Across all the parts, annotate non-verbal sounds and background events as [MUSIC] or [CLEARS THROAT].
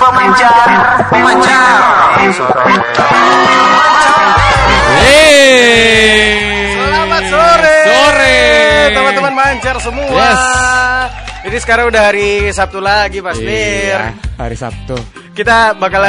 Pemancar, pemancar. Selamat sore. Sore. Teman-teman mancar semua. Yes. Ini sekarang udah hari Sabtu lagi, Mas Bir. Iya, hari Sabtu. Kita bakal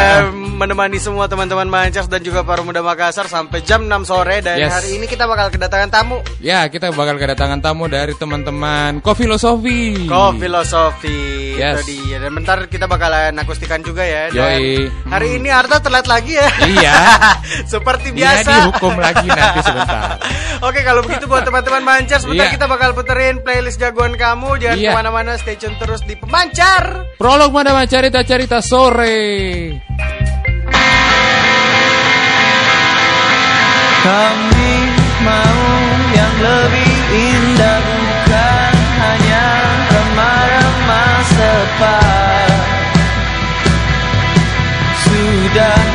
menemani semua teman-teman Mancers dan juga para muda Makassar sampai jam 6 sore dan Yes. hari ini kita bakal kedatangan tamu. Ya, kita bakal kedatangan tamu dari teman-teman Kofilosofi. Ko filosofi Yes. itu dia. Dan bentar kita bakalan akustikan juga ya. Dan Yoi. hari ini Arta telat lagi ya. Iya. [LAUGHS] Seperti Dia biasa. dihukum lagi nanti sebentar. [LAUGHS] Oke kalau begitu buat teman-teman Mancers Sebentar Iya. kita bakal puterin playlist jagoan kamu Jangan Iya. ke mana-mana stay tune terus di Pemancar Prolog mana cerita-cerita sore. Kami mau yang lebih indah bukan hanya remah-remah sepa Sudahlah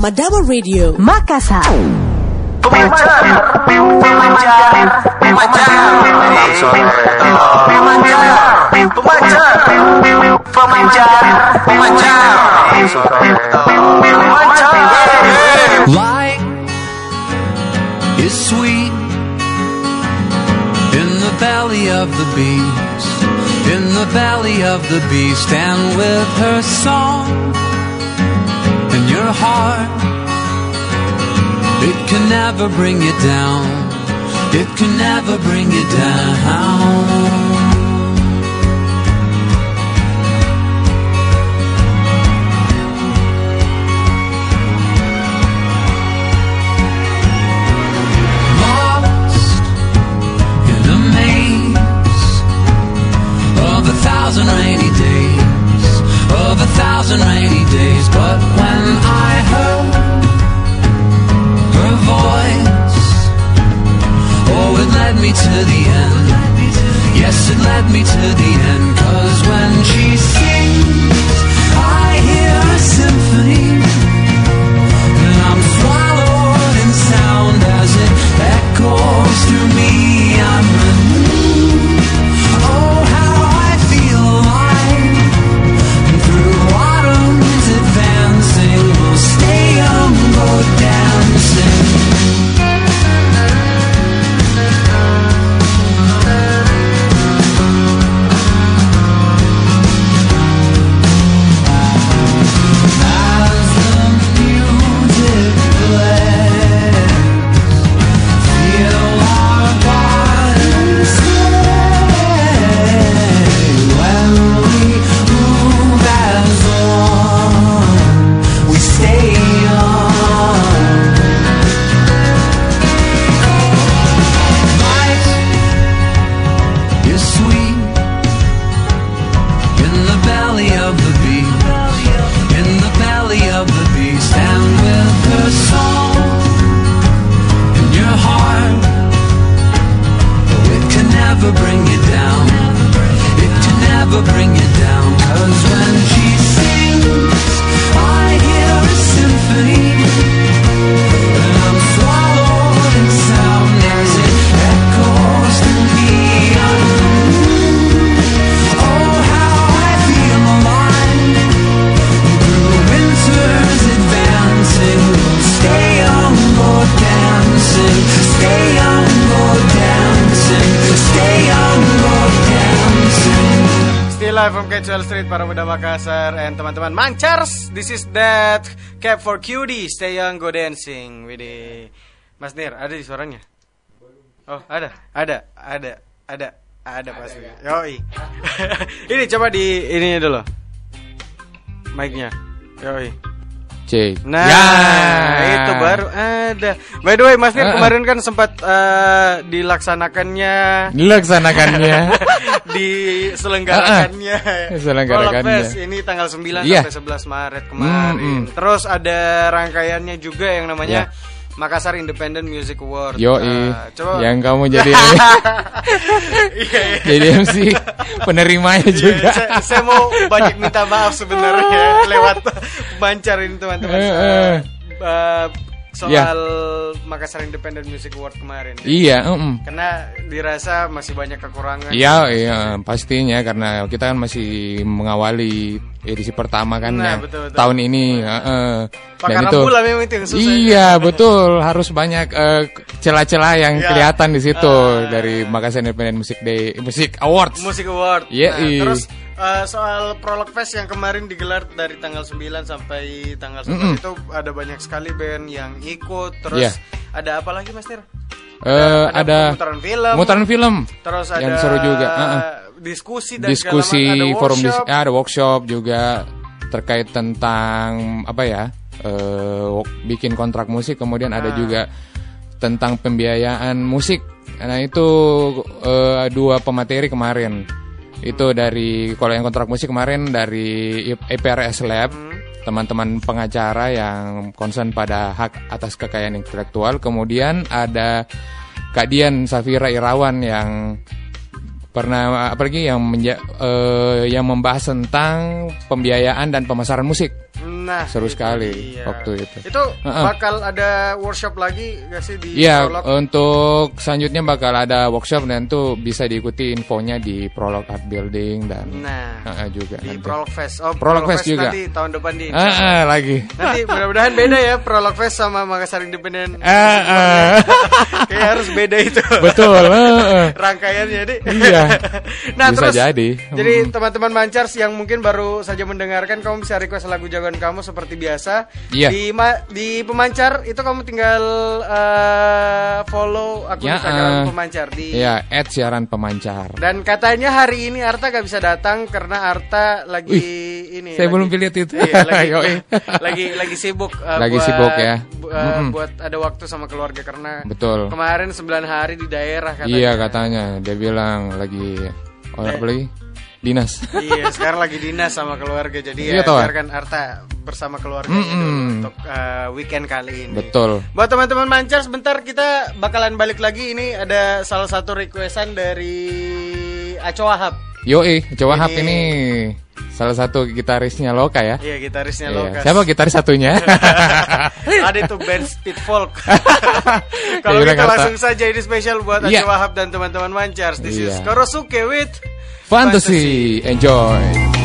Madama Radio Makassar. Light is sweet in the valley of the beast, in the valley of the beast, and with her song heart. It can never bring you down. It can never bring you down. Of a thousand rainy days, of a thousand rainy days, but me to the end. Yes, it led me to the end. Cause when she sings, I hear a symphony. This is that Cap for Cutie, Stay Young Go Dancing. Widih. Mas Nir, ada di suaranya? Oh, ada, ada, ada, ada, ada pasti. Yoi. [LAUGHS] ini coba di ini dulu. Mic-nya. Yoi. Cek. Nah, Ya. itu baru ada. By the way, Mas Nir ah. kemarin kan sempat eh, dilaksanakannya Dilaksanakannya. [LAUGHS] diselenggarakannya. Diselenggarakannya. Prolog Fest ini tanggal 9 Iya. sampai 11 Maret kemarin. Mm, mm. Terus ada rangkaiannya juga yang namanya Ya. Makassar Independent Music Award. Yo, Nah, coba yang kamu jadi [LAUGHS] Iya, iya. jadi MC penerimanya Iya, juga. saya, saya mau banyak minta maaf sebenarnya [LAUGHS] lewat bancar ini teman-teman. Eh. eh, soal Ya. Makassar Independent Music Award kemarin. Iya, mm-mm. Karena dirasa masih banyak kekurangan. Iya, iya, pastinya karena kita kan masih mengawali edisi pertama kan Nah, ya, betul, betul. tahun ini. heeh. Pakai Dan itu rambu lah memang itu yang susah. Iya, [LAUGHS] betul. Harus banyak eh, celah-celah yang Iya. kelihatan di situ Ah. dari Makassar Independent Music Day, Music Awards. Music Award. Iya, Nah, terus eh, soal Prolog Fest yang kemarin digelar dari tanggal 9 sampai tanggal 11 Mm-mm. itu ada banyak sekali band yang ikut. Terus Iya. ada apa lagi Mas Tir? Eh, ada pemutaran film. pemutaran film. Terus ada yang seru juga. heeh. Diskusi dan diskusi macam. forum dis ah, ada workshop juga terkait tentang apa ya eh, wok- bikin kontrak musik kemudian Ah. ada juga tentang pembiayaan musik nah itu eh, dua pemateri kemarin itu dari kalau yang kontrak musik kemarin dari EPRS Lab Hmm. teman-teman pengacara yang concern pada hak atas kekayaan intelektual kemudian ada Kak Dian Safira Irawan yang pernah apalagi yang menja- eh, yang membahas tentang pembiayaan dan pemasaran musik. Nah, Seru itu sekali dia. waktu itu. Itu Heeh. bakal ada workshop lagi gak sih di Iya, Prolog? untuk selanjutnya bakal ada workshop dan itu bisa diikuti infonya di Prolog Art Building dan Nah, Heeh, juga di nanti. Prolog Fest. Oh, Prolog Fest juga. nanti tahun depan di ah, lagi. Nanti mudah-mudahan beda ya Prolog Fest sama Makassar Independent. Ah, ah. [LAUGHS] Kayak harus beda itu. Betul. heeh. [LAUGHS] Rangkaiannya deh. Iya. [LAUGHS] nah, Bisa terus jadi. Jadi Hmm. teman-teman Mancars yang mungkin baru saja mendengarkan kamu bisa request lagu jagoan kamu seperti biasa. Iya. Di di pemancar itu kamu tinggal eh, follow akun Ya, Instagram eh, pemancar di Iya, at siaran pemancar. dan katanya hari ini Arta gak bisa datang karena Arta lagi ini. saya lagi- belum lihat itu. Iya, [LAUGHS] lagi, [LAUGHS] lagi lagi sibuk. eh, Lagi buat- sibuk ya. bu- eh, Mm-mm. Buat ada waktu sama keluarga karena Betul. kemarin 9 hari di daerah katanya. Iya katanya, dia bilang lagi oh, apa lagi? Dinas. Iya, sekarang lagi dinas sama keluarga. Jadi Iya, ya tahu. biarkan Arta bersama keluarganya Mm-mm. dulu untuk eh, weekend kali ini. Betul. Buat teman-teman mancar sebentar kita bakalan balik lagi ini ada salah satu requestan dari Aco Wahab. Yoi, Coba Wahab Ini- ini salah satu gitarisnya Loka ya. Iya, gitarisnya Iya. Lokas. Siapa gitaris satunya? [LAUGHS] ada itu band Speed Folk. [LAUGHS] Kalau kita kata. langsung saja ini spesial buat. Aceh Wahab dan teman-teman Mancars. This is Iya. Korosuke with Fantasy, enjoy.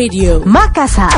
Radio. Makassar.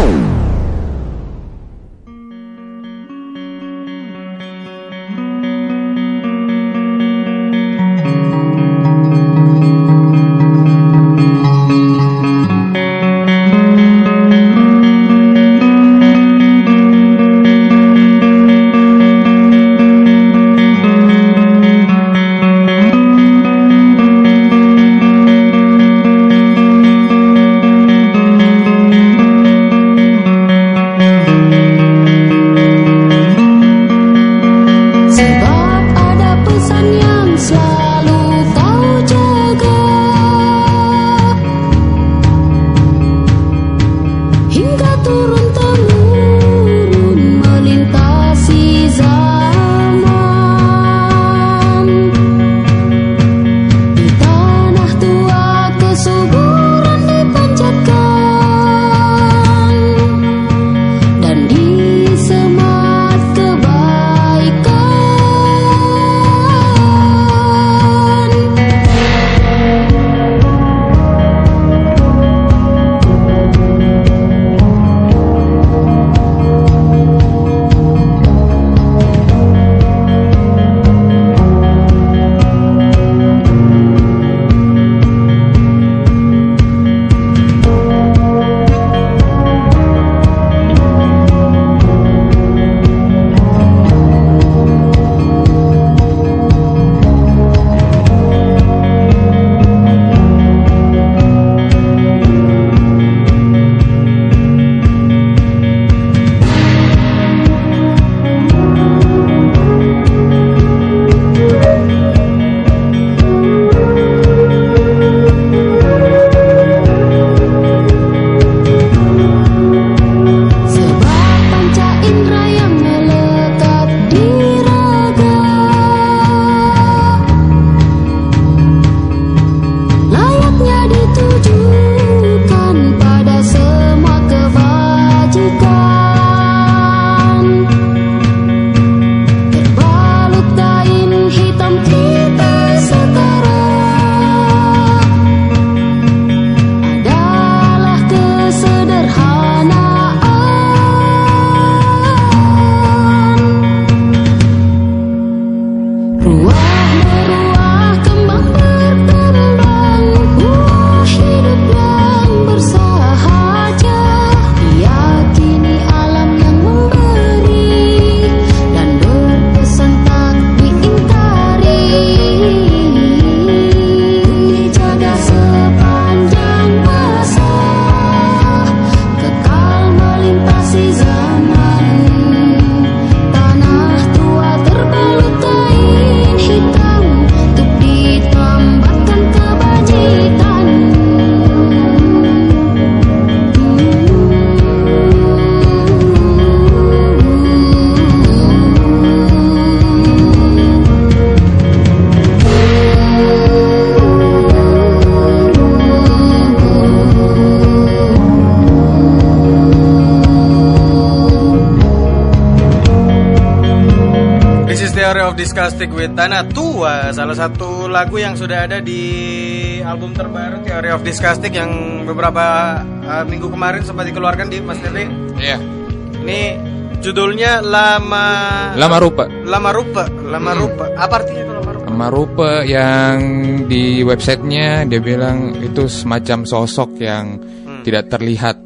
Tanah Tua Salah satu lagu yang sudah ada di album terbaru Theory of Disgusting Yang beberapa uh, minggu kemarin sempat dikeluarkan di Mas Nirli Iya. Ini judulnya Lama Lama rupa. Lama Rupa Lama Hmm. Rupa Apa artinya itu Lama Rupa? Lama rupa yang di websitenya dia bilang itu semacam sosok yang Hmm. tidak terlihat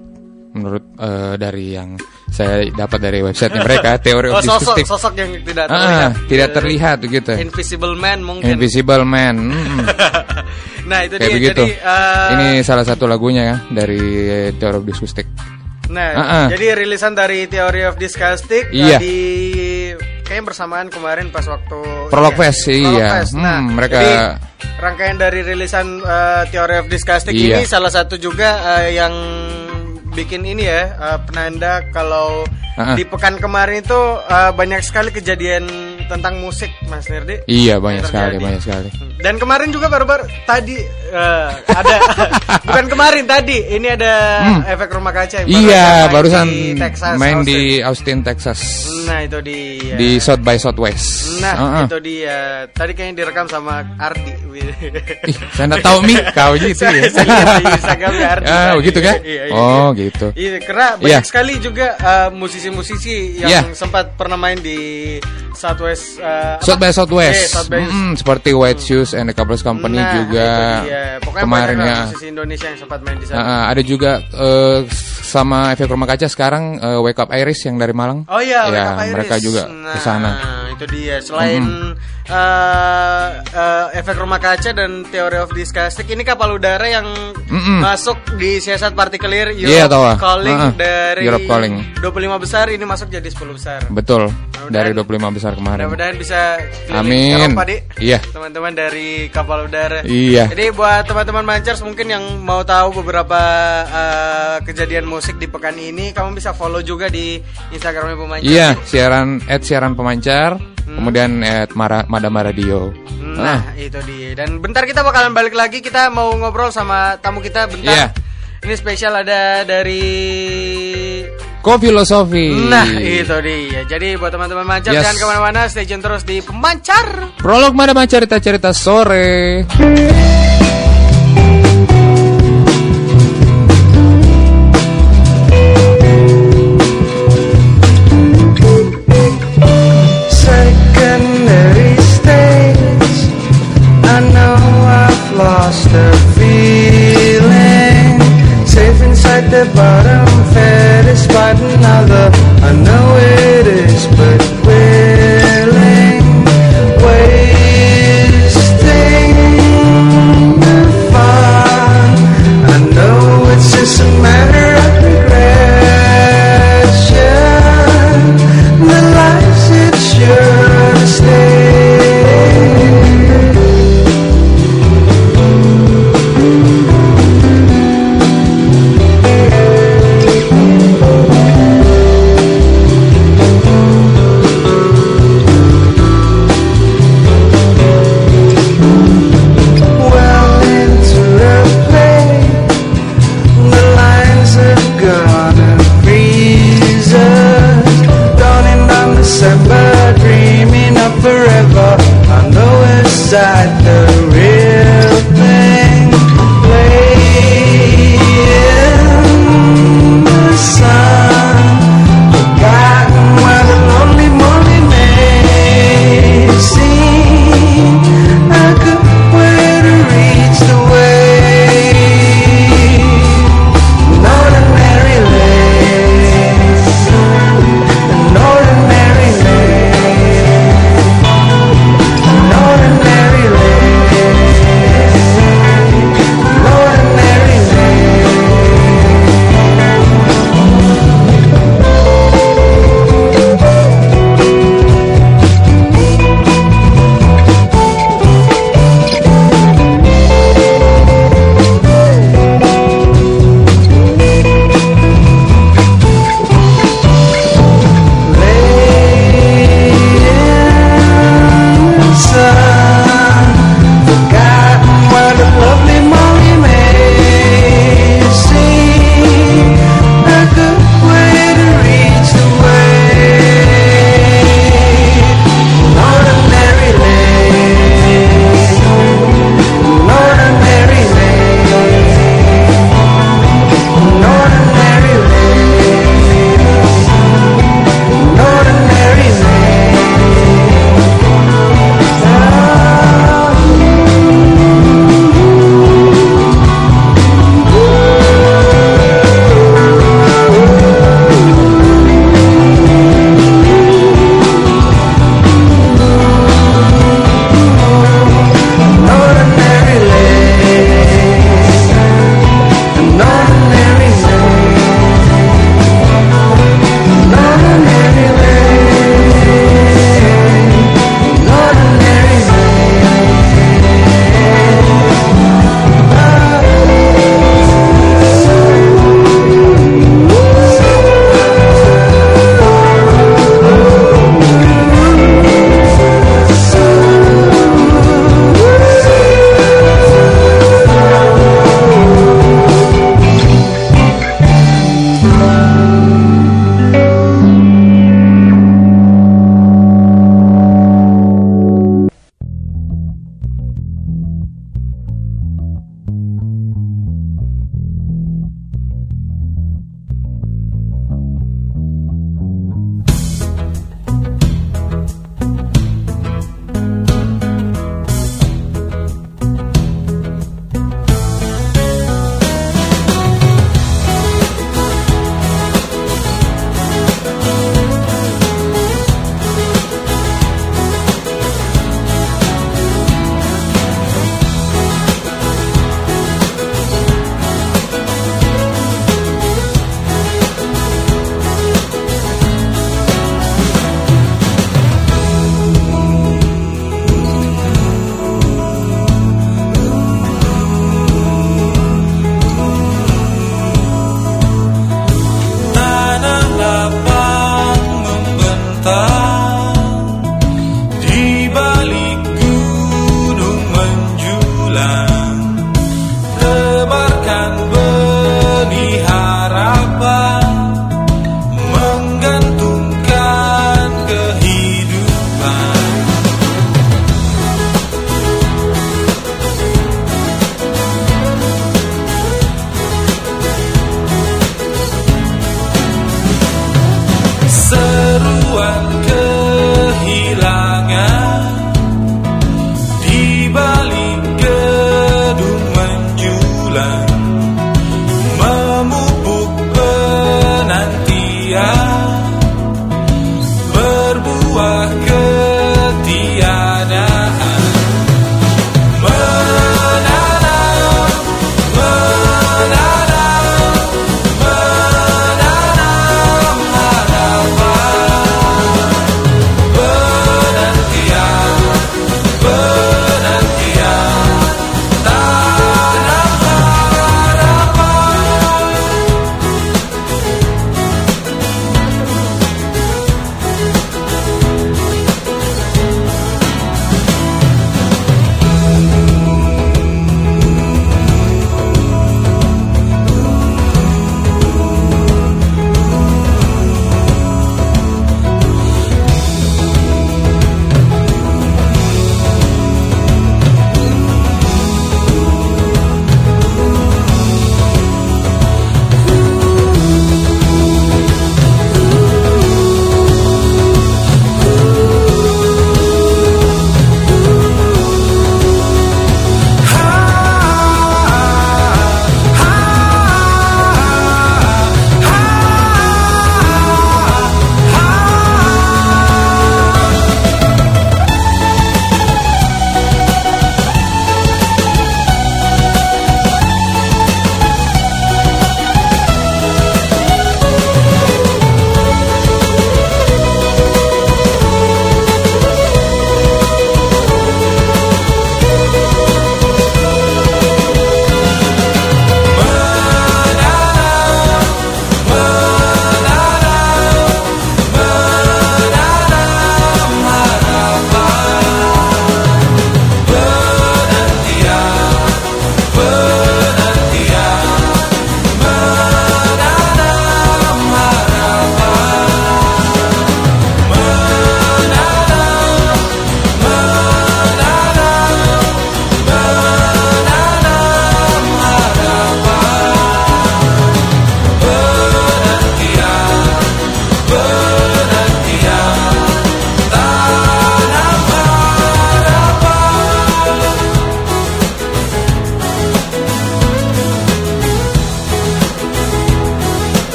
menurut eh, dari yang saya dapat dari websitenya mereka [LAUGHS] teori Oh of sosok, sosok yang tidak Ah, terlihat tidak Eh, terlihat gitu. Invisible Man mungkin Invisible Man. [LAUGHS] mm. Nah itu Kayak dia begitu. Jadi uh, Ini salah satu lagunya ya dari Theory of Disgusting. Nah, Ah, ah. jadi rilisan dari Theory of Disgusting Iya. di kayak bersamaan kemarin pas waktu Prolog iya, Fest, iya. Fest. Nah, Hmm, mereka- jadi rangkaian dari rilisan eh, Theory of Disgusting Iya. ini salah satu juga eh, yang bikin ini ya eh, penanda kalau Ah, ah. di pekan kemarin itu eh, banyak sekali kejadian tentang musik Mas Nirdi. Iya banyak sekali, banyak sekali. Dan kemarin juga baru-baru tadi eh, ada [LAUGHS] bukan kemarin tadi ini ada efek rumah kaca yang Hmm. Iya, main barusan di Texas, main Austin. di Austin, Texas. Nah itu dia. Di South by Southwest. Nah Heeh. itu dia. Tadi kayaknya direkam sama Ardi. Ih, saya nggak tahu mi [LAUGHS] kau gitu ya. di Instagramnya Ardi Ah, tadi. begitu kan? Iya, iya, Oh, iya. gitu. Iya, karena banyak Iya. sekali juga eh, musisi-musisi yang Iya. sempat pernah main di Southwest. Eh, South by? Southwest. Eh, South by- Mm, seperti White Shoes and the Couples Company Nah, juga kemarin ya. Indonesia yang sempat main di sana. Ah, ada juga eh, sama efek rumah kaca sekarang eh, Wake Up Iris yang dari Malang. Oh iya, Wake ya, Up Iris. mereka juga nah, ke sana. Itu dia. Selain eh, eh, efek rumah kaca dan Theory of Disgusting, ini kapal udara yang Mm-mm. masuk di siasat partikelir Europe Iya, tahu ah. Calling Ah, ah. dari Europe Calling. 25 besar ini masuk jadi 10 besar. Betul. Dari Mudah-mudahan- 25 besar kemarin. Mudah-mudahan bisa Amin. Eropa, Dik. Iya. Teman-teman dari kapal udara. Iya. Jadi buat teman-teman Mancers mungkin yang mau tahu beberapa eh, kejadian musik di pekan ini, kamu bisa follow juga di Instagramnya Pemancar. Iya, siaran at siaran pemancar, Hmm. kemudian at Mara, Madama Radio. Nah, itu dia. Dan bentar kita bakalan balik lagi. Kita mau ngobrol sama tamu kita bentar. Iya. Ini spesial ada dari Ko filosofi. Nah, itu dia. Jadi buat teman-teman Mancar Yes. jangan ke mana-mana, stay tune terus di Pemancar. Prolog Madama cerita-cerita sore. Lost a feeling. Safe inside the bottom, fed despite another. I know it is, but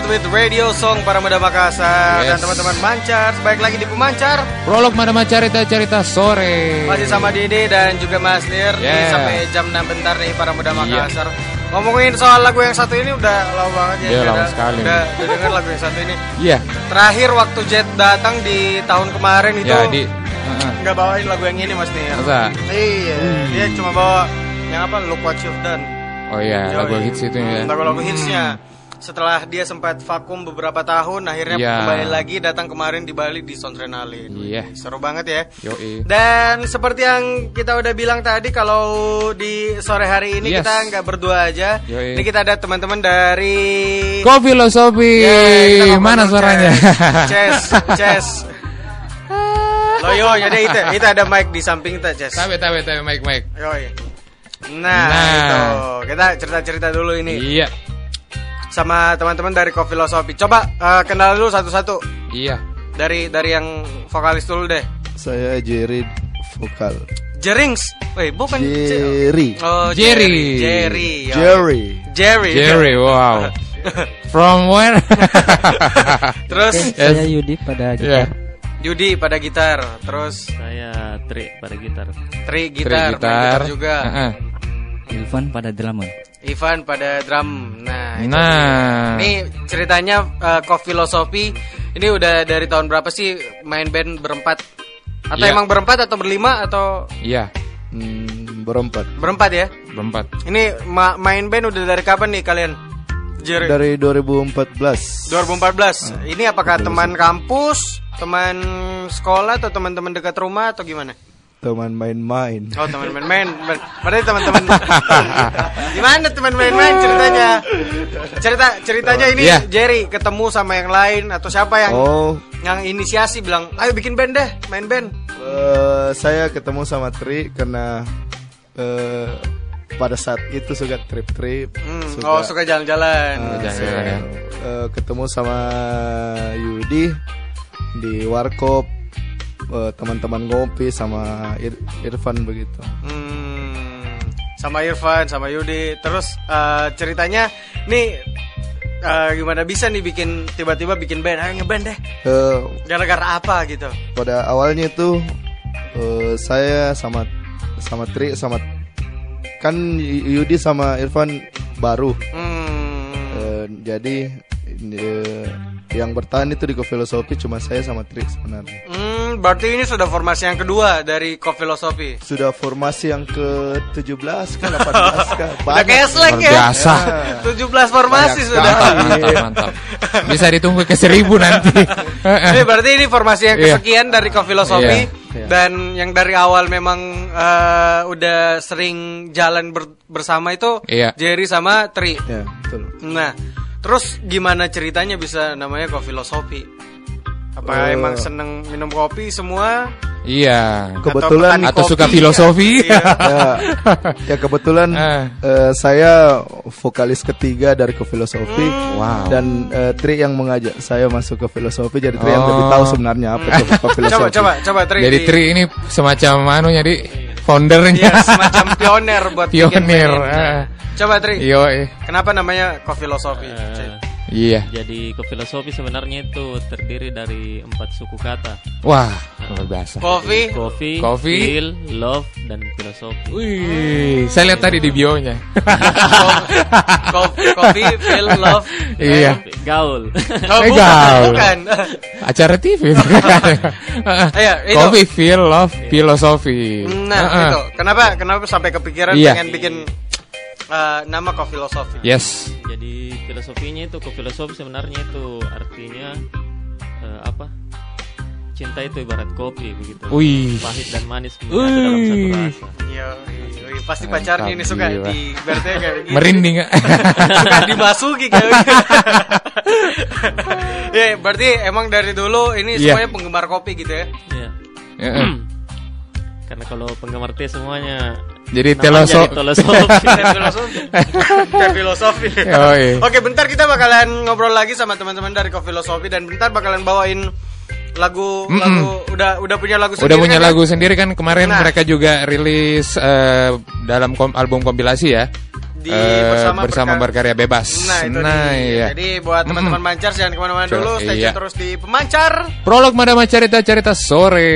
Jet with Radio Song para muda Makassar Yes. dan teman-teman Mancar. Baik lagi di Pemancar Prolog Madama Cerita-cerita sore. masih sama Dede dan juga Mas Nir Ini Yeah. sampai jam 6 bentar nih para muda Iya. Makassar. Ngomongin soal lagu yang satu ini udah lama banget ya. Iya, Udah- lama sekali Udah, udah denger lagu yang satu ini. Iya. Terakhir waktu Jet datang di tahun kemarin itu Ya di nggak bawain lagu yang ini Mas Nir. Masa? Iya, dia cuma bawa yang apa? Look What You've Done. Oh iya, lagu Yoi. hits itu ya. Hmm, Lagu-lagu hitsnya. Setelah dia sempat vakum beberapa tahun, akhirnya Iya. kembali lagi datang kemarin di Bali di Sontrenalin. Iya. Seru banget ya. Yoi. Dan seperti yang kita udah bilang tadi, kalau di sore hari ini Yes. kita nggak berdua aja. Yoi. Ini kita ada teman-teman dari. Kok filosofi? Kita ngobrol Mana suaranya? Ces, Ces. [LAUGHS] Loyo, jadi itu, itu ada mic di samping kita, Ces. Tabe tabe tabe mic mic. Yoi. Nah, Nah. itu. Kita cerita-cerita dulu ini Iya. Sama teman-teman dari Kofilosofi. Coba eh, kenal dulu satu-satu. Iya. Dari dari yang vokalis dulu deh. Saya Jerry vokal. Jerings. Weh, bukan Jerry. Oh, Jerry. Jerry. ya. Jerry. Jerry. Jerry, [LAUGHS] wow. From where? [LAUGHS] Terus Saya Yudi pada Iya. gitar. Yudi pada gitar, terus Saya Tri pada gitar. Tri Tri gitar, gitar juga. Heeh. Ilvan pada drummer. Ivan pada drum. Nah, Nah. dia. Ini ceritanya uh, Kofilosofi ini udah dari tahun berapa sih main band berempat? Atau Iya. emang berempat atau berlima atau Iya, Hmm, berempat. berempat ya? berempat. Ini ma- main band udah dari kapan nih kalian? Jerry. Dari 2014. 2014. Ini apakah teman kampus, teman sekolah atau teman-teman dekat rumah atau gimana? Teman main-main. Oh teman main-main, Ber- berarti teman-teman. [LAUGHS] Gimana teman main-main ceritanya? Cerita ceritanya ini Iya. Jerry ketemu sama yang lain atau siapa yang Oh, yang inisiasi bilang, ayo bikin band deh, main band. eh, saya ketemu sama Tri karena eh, pada saat itu suka trip-trip. Hmm, oh suka jalan-jalan. ya. eh, ketemu sama Yudi di warkop. Eh, teman-teman ngopi sama Ir- Irfan begitu. Hmm, sama Irfan, sama Yudi. Terus eh, ceritanya, nih eh, gimana bisa nih bikin tiba-tiba bikin band, ayo ngeband deh. Eh, Gara-gara apa gitu? pada awalnya itu eh, saya sama sama Tri sama kan Yudi sama Irfan baru Hmm, Eh, jadi yang bertahan itu di Filosofi cuma saya sama Tri sebenarnya hmm, berarti ini sudah formasi yang kedua dari Kofilosofi. sudah formasi yang ke 17 [LAUGHS] ke 18 kan Udah kayak slang Luar ya. biasa. [LAUGHS] 17 formasi Banyak sudah. Mantap, mantap, mantap. Bisa ditunggu ke seribu nanti. [LAUGHS] Ini berarti ini formasi yang Iya. kesekian dari Kofilosofi Iya. dan yang dari awal memang eh, udah sering jalan ber- bersama itu Iya. Jerry sama Tri. ya betul Nah, terus gimana ceritanya bisa namanya Kofilosofi? Apa Eh. emang seneng minum kopi semua? Iya. Kebetulan- Atau kopi? suka filosofi? Iya. [LAUGHS] ya, ya kebetulan Eh. eh, saya vokalis ketiga dari ke filosofi Wow. dan eh, Tri yang mengajak saya masuk ke filosofi jadi Tri yang Oh. lebih tahu sebenarnya apa itu ke filosofi Coba coba coba Tri. Jadi di- Tri ini semacam anu jadi foundernya. Iya, semacam pioner buat band. eh. Coba Tri. Yo. Kenapa namanya Kofilosofi? Iya. Jadi filosofi sebenarnya itu terdiri dari empat suku kata. Wah, luar biasa. Kopi. Coffee, Coffee. feel, love, dan filosofi. Wih, saya lihat tadi di bionya. Kopi, kopi, feel, love. iya. Gaul. Oh, Eh, bukan, gaul. bukan. Acara TV. [LAUGHS] Iya. Coffee, feel, love, filosofi. Nah, Heeh. itu. Kenapa kenapa sampai kepikiran Iya. pengen bikin eh, nama Kofilosofi? Yes. Jadi filosofinya itu, filosofi sebenarnya itu artinya eh, apa? Cinta itu ibarat kopi begitu. Wih. Pahit dan manis menyatu dalam satu rasa. Iya, iya, iya. pasti pacarnya ini suka gila. di berarti kayak gitu. Merinding [LAUGHS] suka dimasuki kayak [LAUGHS] gitu. [LAUGHS] Ya, berarti emang dari dulu ini Iya. semuanya penggemar kopi gitu ya. Iya. Heeh. [CLEARS THROAT] Karena kalau penggemar teh semuanya Jadi namanya teloso. jadi [LAUGHS] filosofi. Oke, bentar kita bakalan ngobrol lagi sama teman-teman dari Kofilosofi dan bentar bakalan bawain lagu Mm-mm. lagu udah udah punya lagu Udah sendiri punya kan ya? lagu sendiri kan kemarin Nah. mereka juga rilis eh, dalam kom- album kompilasi ya. di Eh, bersama, bersama Berkar- berkarya bebas. Nah, itu Nah, dia. iya. Jadi buat teman-teman mancar jangan ke mana-mana dulu, stay iya. terus di pemancar. Prolog Madama Cerita Cerita Sore.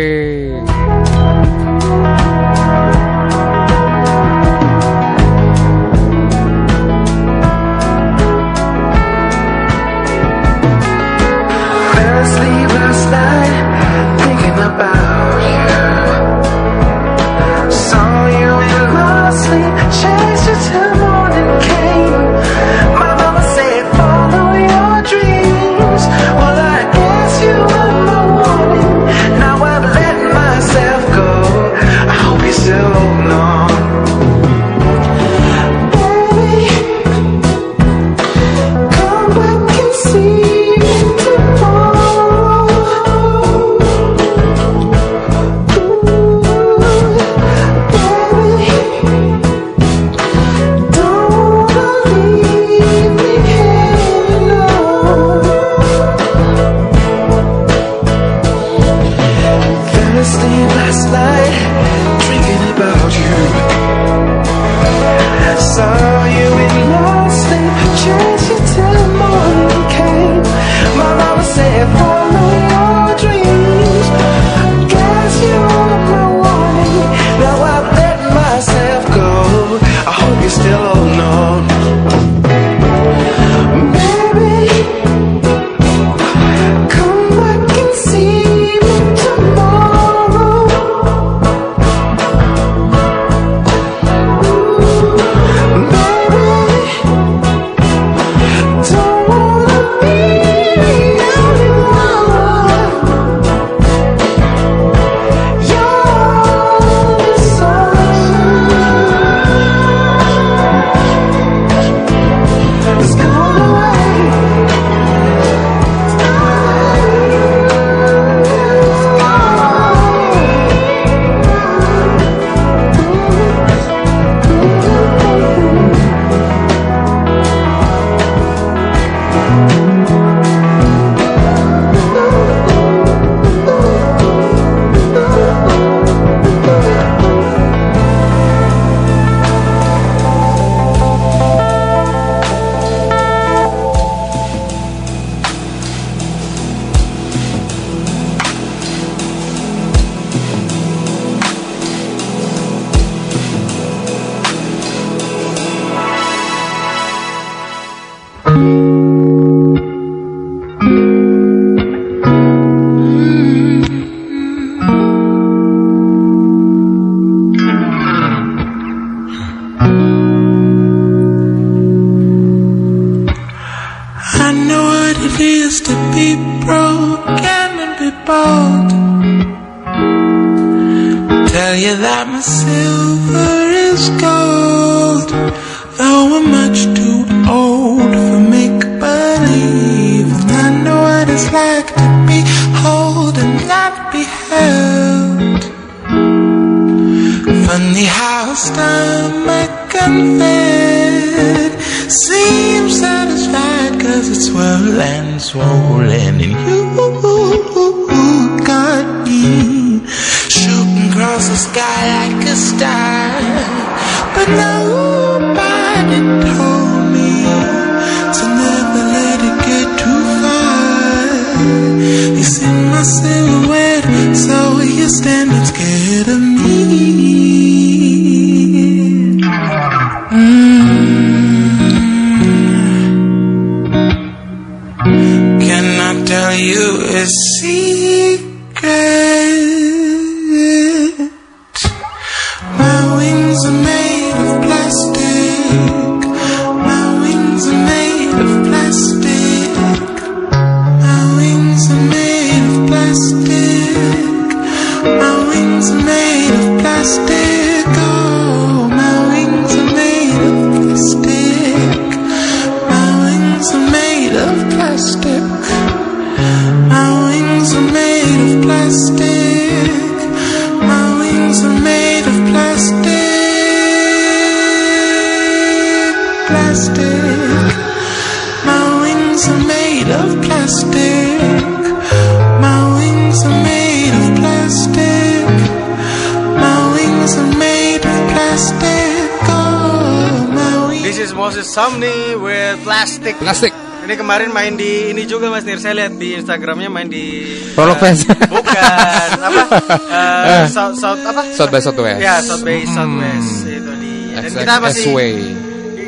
Kemarin main di ini juga Mas Nir. Saya lihat di Instagramnya main di Prolog eh, Fest. Bukan [LAUGHS] apa? Eh, South, South apa? South by Southwest. Ya, South by Southwest itu di. Dan kita masih Way.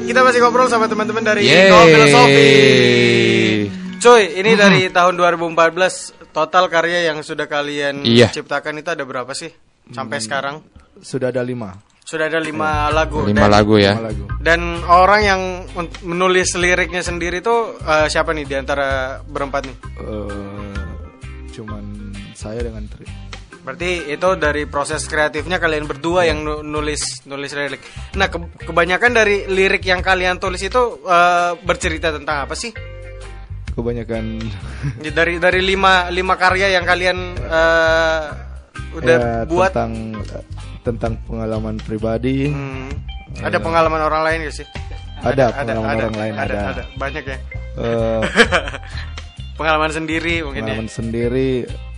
kita masih ngobrol sama teman-teman dari Yeay. Go Filosofi. Cuy, ini dari tahun 2014 total karya yang sudah kalian Iya. ciptakan itu ada berapa sih sampai sekarang? Sudah ada lima. Sudah ada lima lagu. Lima Dan- lagu ya. Dan orang yang men- menulis liriknya sendiri tuh eh, siapa nih di antara berempat nih? Eh, cuman saya dengan Tri. Berarti itu dari proses kreatifnya kalian berdua yang nu- nulis nulis lirik. Nah, ke- kebanyakan dari lirik yang kalian tulis itu eh, bercerita tentang apa sih? Kebanyakan Ya, Dari dari lima lima karya yang kalian eh, udah ya, buat tentang tentang pengalaman pribadi. Hmm. ada pengalaman orang lain gak sih? Ada pengalaman orang lain, ada, ada. ada. banyak ya. Eh, [LAUGHS] pengalaman sendiri mungkin ya. pengalaman sendiri,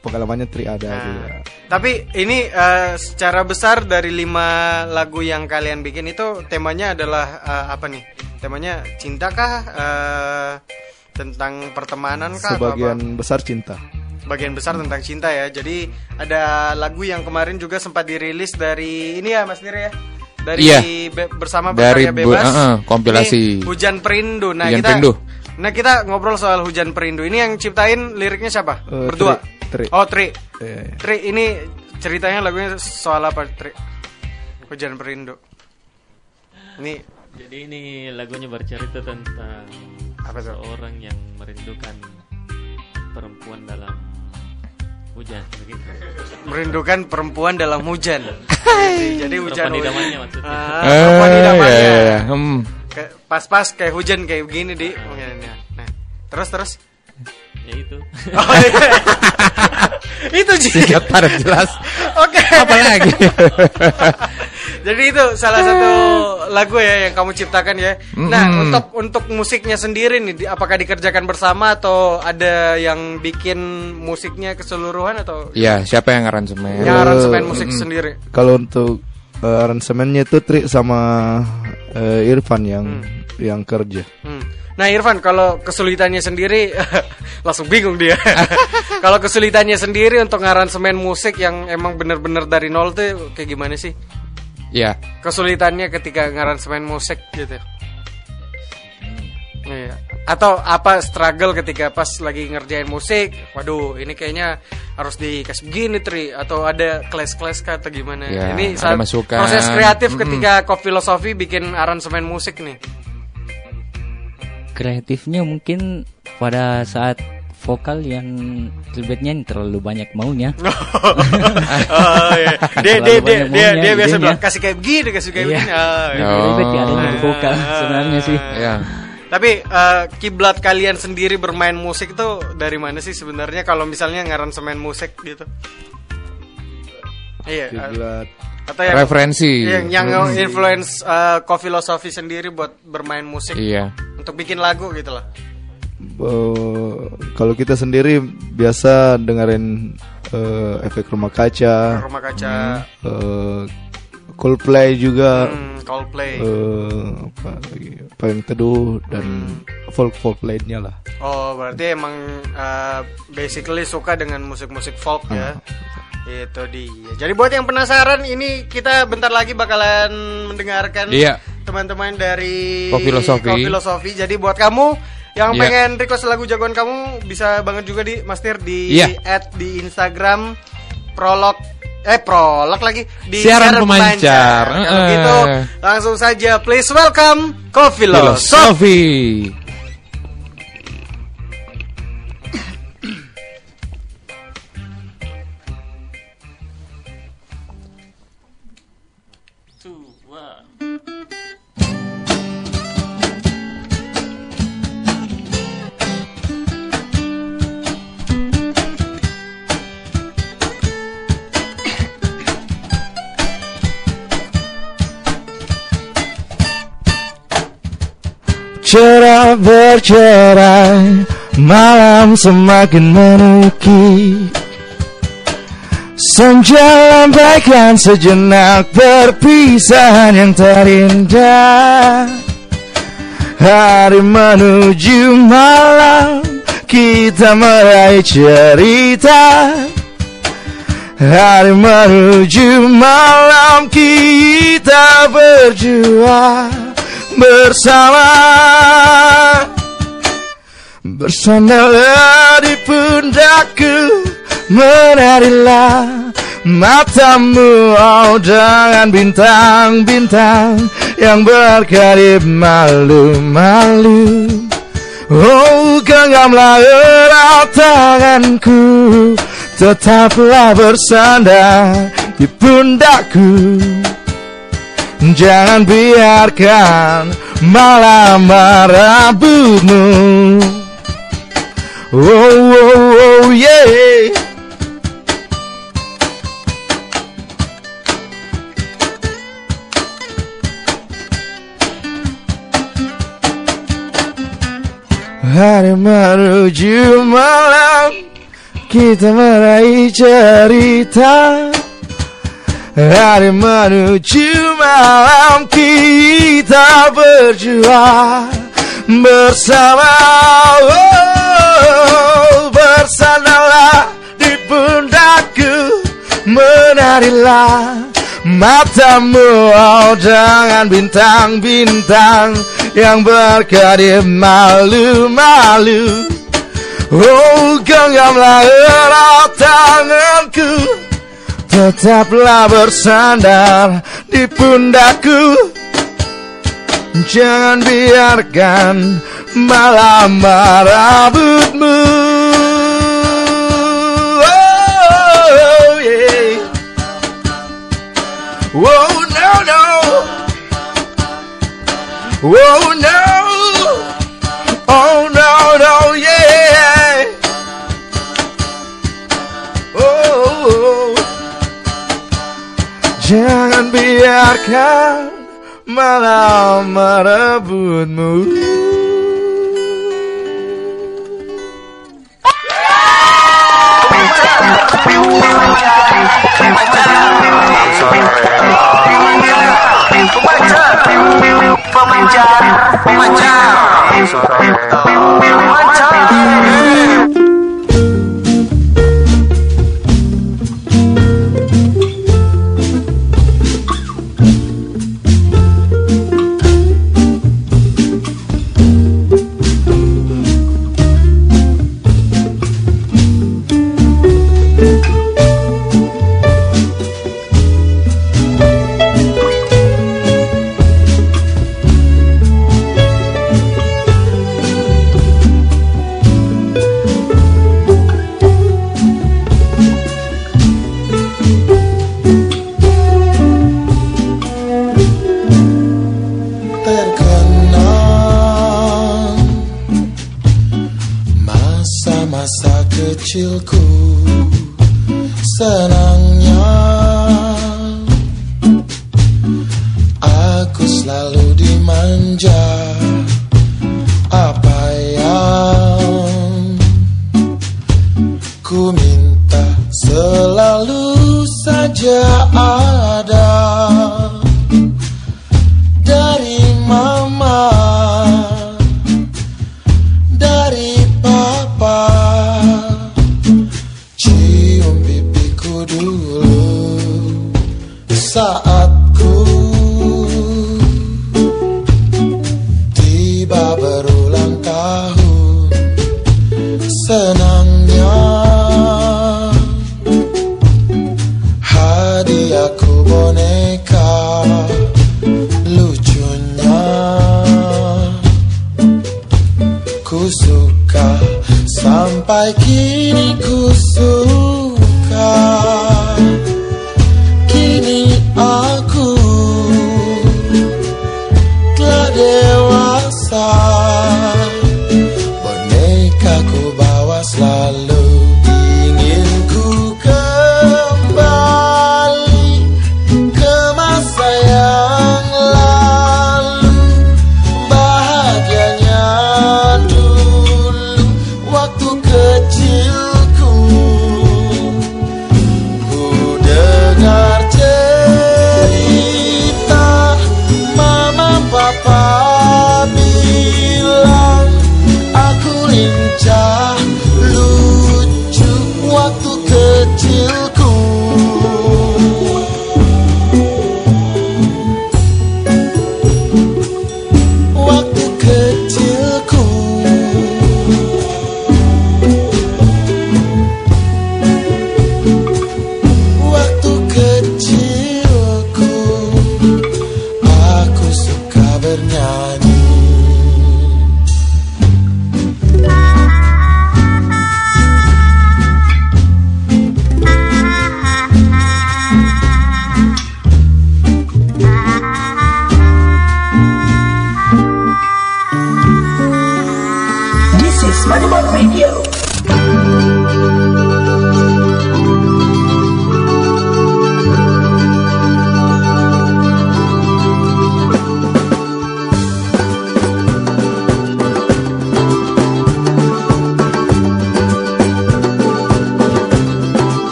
pengalamannya Tri ada Nah, juga. Tapi ini eh, secara besar dari lima lagu yang kalian bikin itu temanya adalah eh, apa nih? Temanya cinta kah? Eh, tentang pertemanan kah? Sebagian besar cinta. Bagian besar tentang cinta ya. Jadi ada lagu yang kemarin juga sempat dirilis dari ini ya Mas Nir ya. Dari Iya. Be- bersama Dari berkarya bu- bebas. uh-uh, kompilasi. Ini Hujan Perindu. Nah, Hujan kita Perindu. Nah, kita ngobrol soal Hujan Perindu. Ini yang ciptain liriknya siapa? Eh, Berdua. Tri. Tri. Oh, Tri. Eh, Tri, ini ceritanya lagunya soal apa, Tri? Hujan Perindu. Ini Jadi ini lagunya bercerita tentang Apa tuh? seorang yang merindukan perempuan dalam hujan begitu. merindukan perempuan dalam hujan. Jadi hujan Perempuan idamannya maksudnya. Ah, Eh, perempuan idamannya. ya, ya, ya. Hmm. Kayak Pas-pas kayak hujan kayak begini di. Nah, terus terus. Ya itu. [LAUGHS] Oh, iya. itu. Singkat padat jelas. Oke. Apa lagi? [LAUGHS] Jadi itu salah satu lagu ya yang kamu ciptakan ya. Nah, Mm-mm. untuk untuk musiknya sendiri nih di- apakah dikerjakan bersama atau ada yang bikin musiknya keseluruhan atau Iya, siapa yang aransemen? yang aransemen musik sendiri? Kalau untuk eh, aransemennya itu Tri sama eh, Irfan yang yang kerja. Hmm. Nah Irfan kalau kesulitannya sendiri [LAUGHS] langsung bingung dia. [LAUGHS] kalau kesulitannya sendiri untuk ngaransemen musik yang emang bener-bener dari nol tuh kayak gimana sih? Iya. Kesulitannya ketika ngaransemen musik gitu. Iya. Atau apa struggle ketika pas lagi ngerjain musik? Waduh, ini kayaknya harus dikasih begini tri atau ada kelas-kelas kah atau gimana? Ya, ini saat- masukan. proses kreatif Mm-mm. ketika kok filosofi bikin aransemen musik nih. Kreatifnya mungkin pada saat vokal yang ribetnya ini terlalu banyak maunya. [LAUGHS] oh, iya. [LAUGHS] Dia dia dia dia, dia biasa bilang kasih kayak begini, kasih kayak Iya. begini. Oh, iya. Ribet ya adanya di vokal sebenarnya sih. Ya. Tapi eh, kiblat kalian sendiri bermain musik itu dari mana sih sebenarnya kalau misalnya ngaransemen musik gitu? Iya. eh, Kiblat. atau yang Referensi. yang, yang influence eh, filosofi sendiri buat bermain musik Iya. Untuk bikin lagu gitu lah. Eh, kalau kita sendiri biasa dengerin eh, efek rumah kaca, Rumah kaca, eh, Coldplay juga, hmm, Coldplay. eh, apa lagi, Payung Teduh dan folk folk lainnya lah. Oh, berarti emang uh, basically suka dengan musik-musik folk ya. Itu dia. Jadi buat yang penasaran ini kita bentar lagi bakalan mendengarkan Iya. Teman-teman dari Kofilosofi. Kofilosofi. Jadi buat kamu yang Iya. pengen request lagu jagoan kamu bisa banget juga di Mas Tir di Iya. add di Instagram prolog eh prolog lagi di Siaran pemancar. Kalau Eh. gitu langsung saja please welcome Kofilosofi. Filosofi. Cerah bercerai Malam semakin menukik Senja lambaikan sejenak Perpisahan yang terindah. Hari menuju malam Kita meraih cerita. Hari menuju malam Kita berjuang bersama. Bersandarlah di pundakku Menarilah matamu. Oh dengan bintang-bintang Yang berkedip malu-malu. Oh genggamlah erat tanganku Tetaplah bersandar di pundakku Jangan biarkan malam merabutmu Oh, oh, oh, yeah. Hari menuju malam Kita meraih cerita. Hari menuju malam kita berjuang bersama. Oh, Bersandarlah di pundakku Menarilah matamu. Oh, dengan bintang-bintang Yang berkedip malu-malu. Oh genggamlah erat tanganku Tetaplah bersandar di pundakku Jangan biarkan malam merabutmu Oh Oh no no. Oh no. Oh Biarkan malam merebutmu. kecilku senangnya aku selalu dimanja apa yang ku minta selalu saja ada.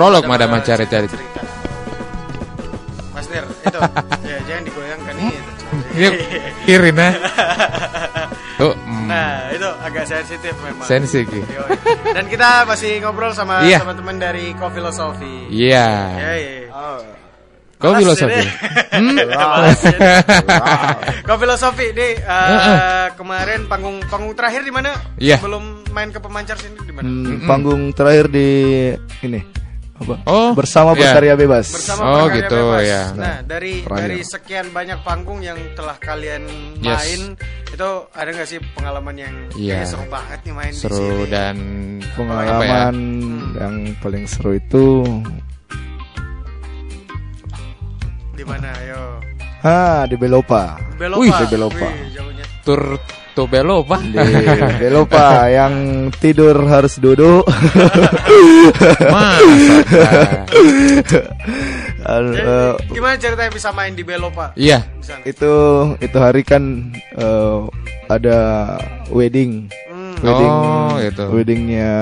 Prolog Madam Mancar cerita. Mas Nir, itu. ya, jangan digoyangkan itu. Yuk, kirin ya. Tuh, mm, Nah, itu agak sensitif memang. sensitif. Yoi. Dan kita masih ngobrol sama Iya. teman-teman dari Kofilosofi. Iya. Iya, iya. Kau Malas filosofi. Hmm? [LAUGHS] Kau filosofi nih eh, Heeh. kemarin panggung panggung terakhir di mana? Iya. Sebelum main ke pemancar sini di mana? Hmm, panggung terakhir di ini Oh, bersama iya. berkarya bebas. Bersama Oh, Berkarya gitu, Bebas. ya. Nah, dari dari sekian banyak panggung yang telah kalian Yes. main, itu ada nggak sih pengalaman yang Iya. kayak seru banget nih main di Seru sini? dan Pengalaman ya? yang paling seru itu Di mana? Ayo. ah di Belopa. Belopa. Wih, di Belopa. Wih, jauhnya. tur tuh belo pak. Di Belopa [LAUGHS] yang tidur harus duduk. Masa? Jadi, eh, gimana ceritanya bisa main di Belopa? Iya. Di sana? itu itu hari kan eh, ada wedding. Hmm, Wedding Oh, gitu. weddingnya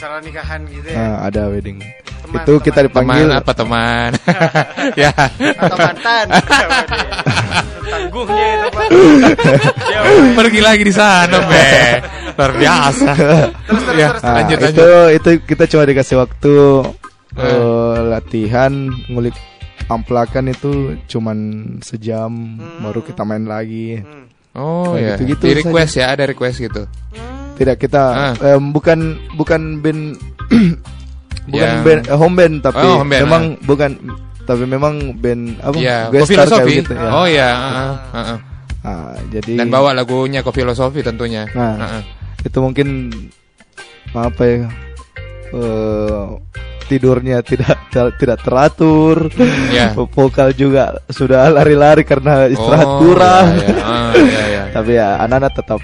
cara nikahan gitu ya. ah, ada wedding. Teman, itu kita teman. dipanggil Teman apa teman? [LAUGHS] ya. Atau mantan. [LAUGHS] Tangguhnya itu, Pak. [LAUGHS] Pergi lagi di sana, be. Luar biasa. Terus, terus, ya, terus, Ah, lanjut itu lanjut. itu kita cuma dikasih waktu Eh. eh, latihan ngulik amplakan itu cuman sejam baru kita main lagi. Hmm. Oh Kayak ya. gitu-gitu Di request ya, ada request gitu. Tidak kita Ah. em, bukan bukan band [CLEARS THROAT] bukan Yang- band eh, home band tapi Oh, home band, memang bukan tapi memang band apa guest star filosofi. kayak gitu ya. Oh ya, heeh, heeh. Ah, jadi Dan bawa lagunya ke filosofi tentunya. Nah. Heeh. itu mungkin apa ya eh, tidurnya tidak ter- tidak teratur ya. [LAUGHS] vokal juga sudah lari-lari karena istirahat Oh, kurang iya, iya. Ah, iya, iya. [LAUGHS] tapi ya anak-anak tetap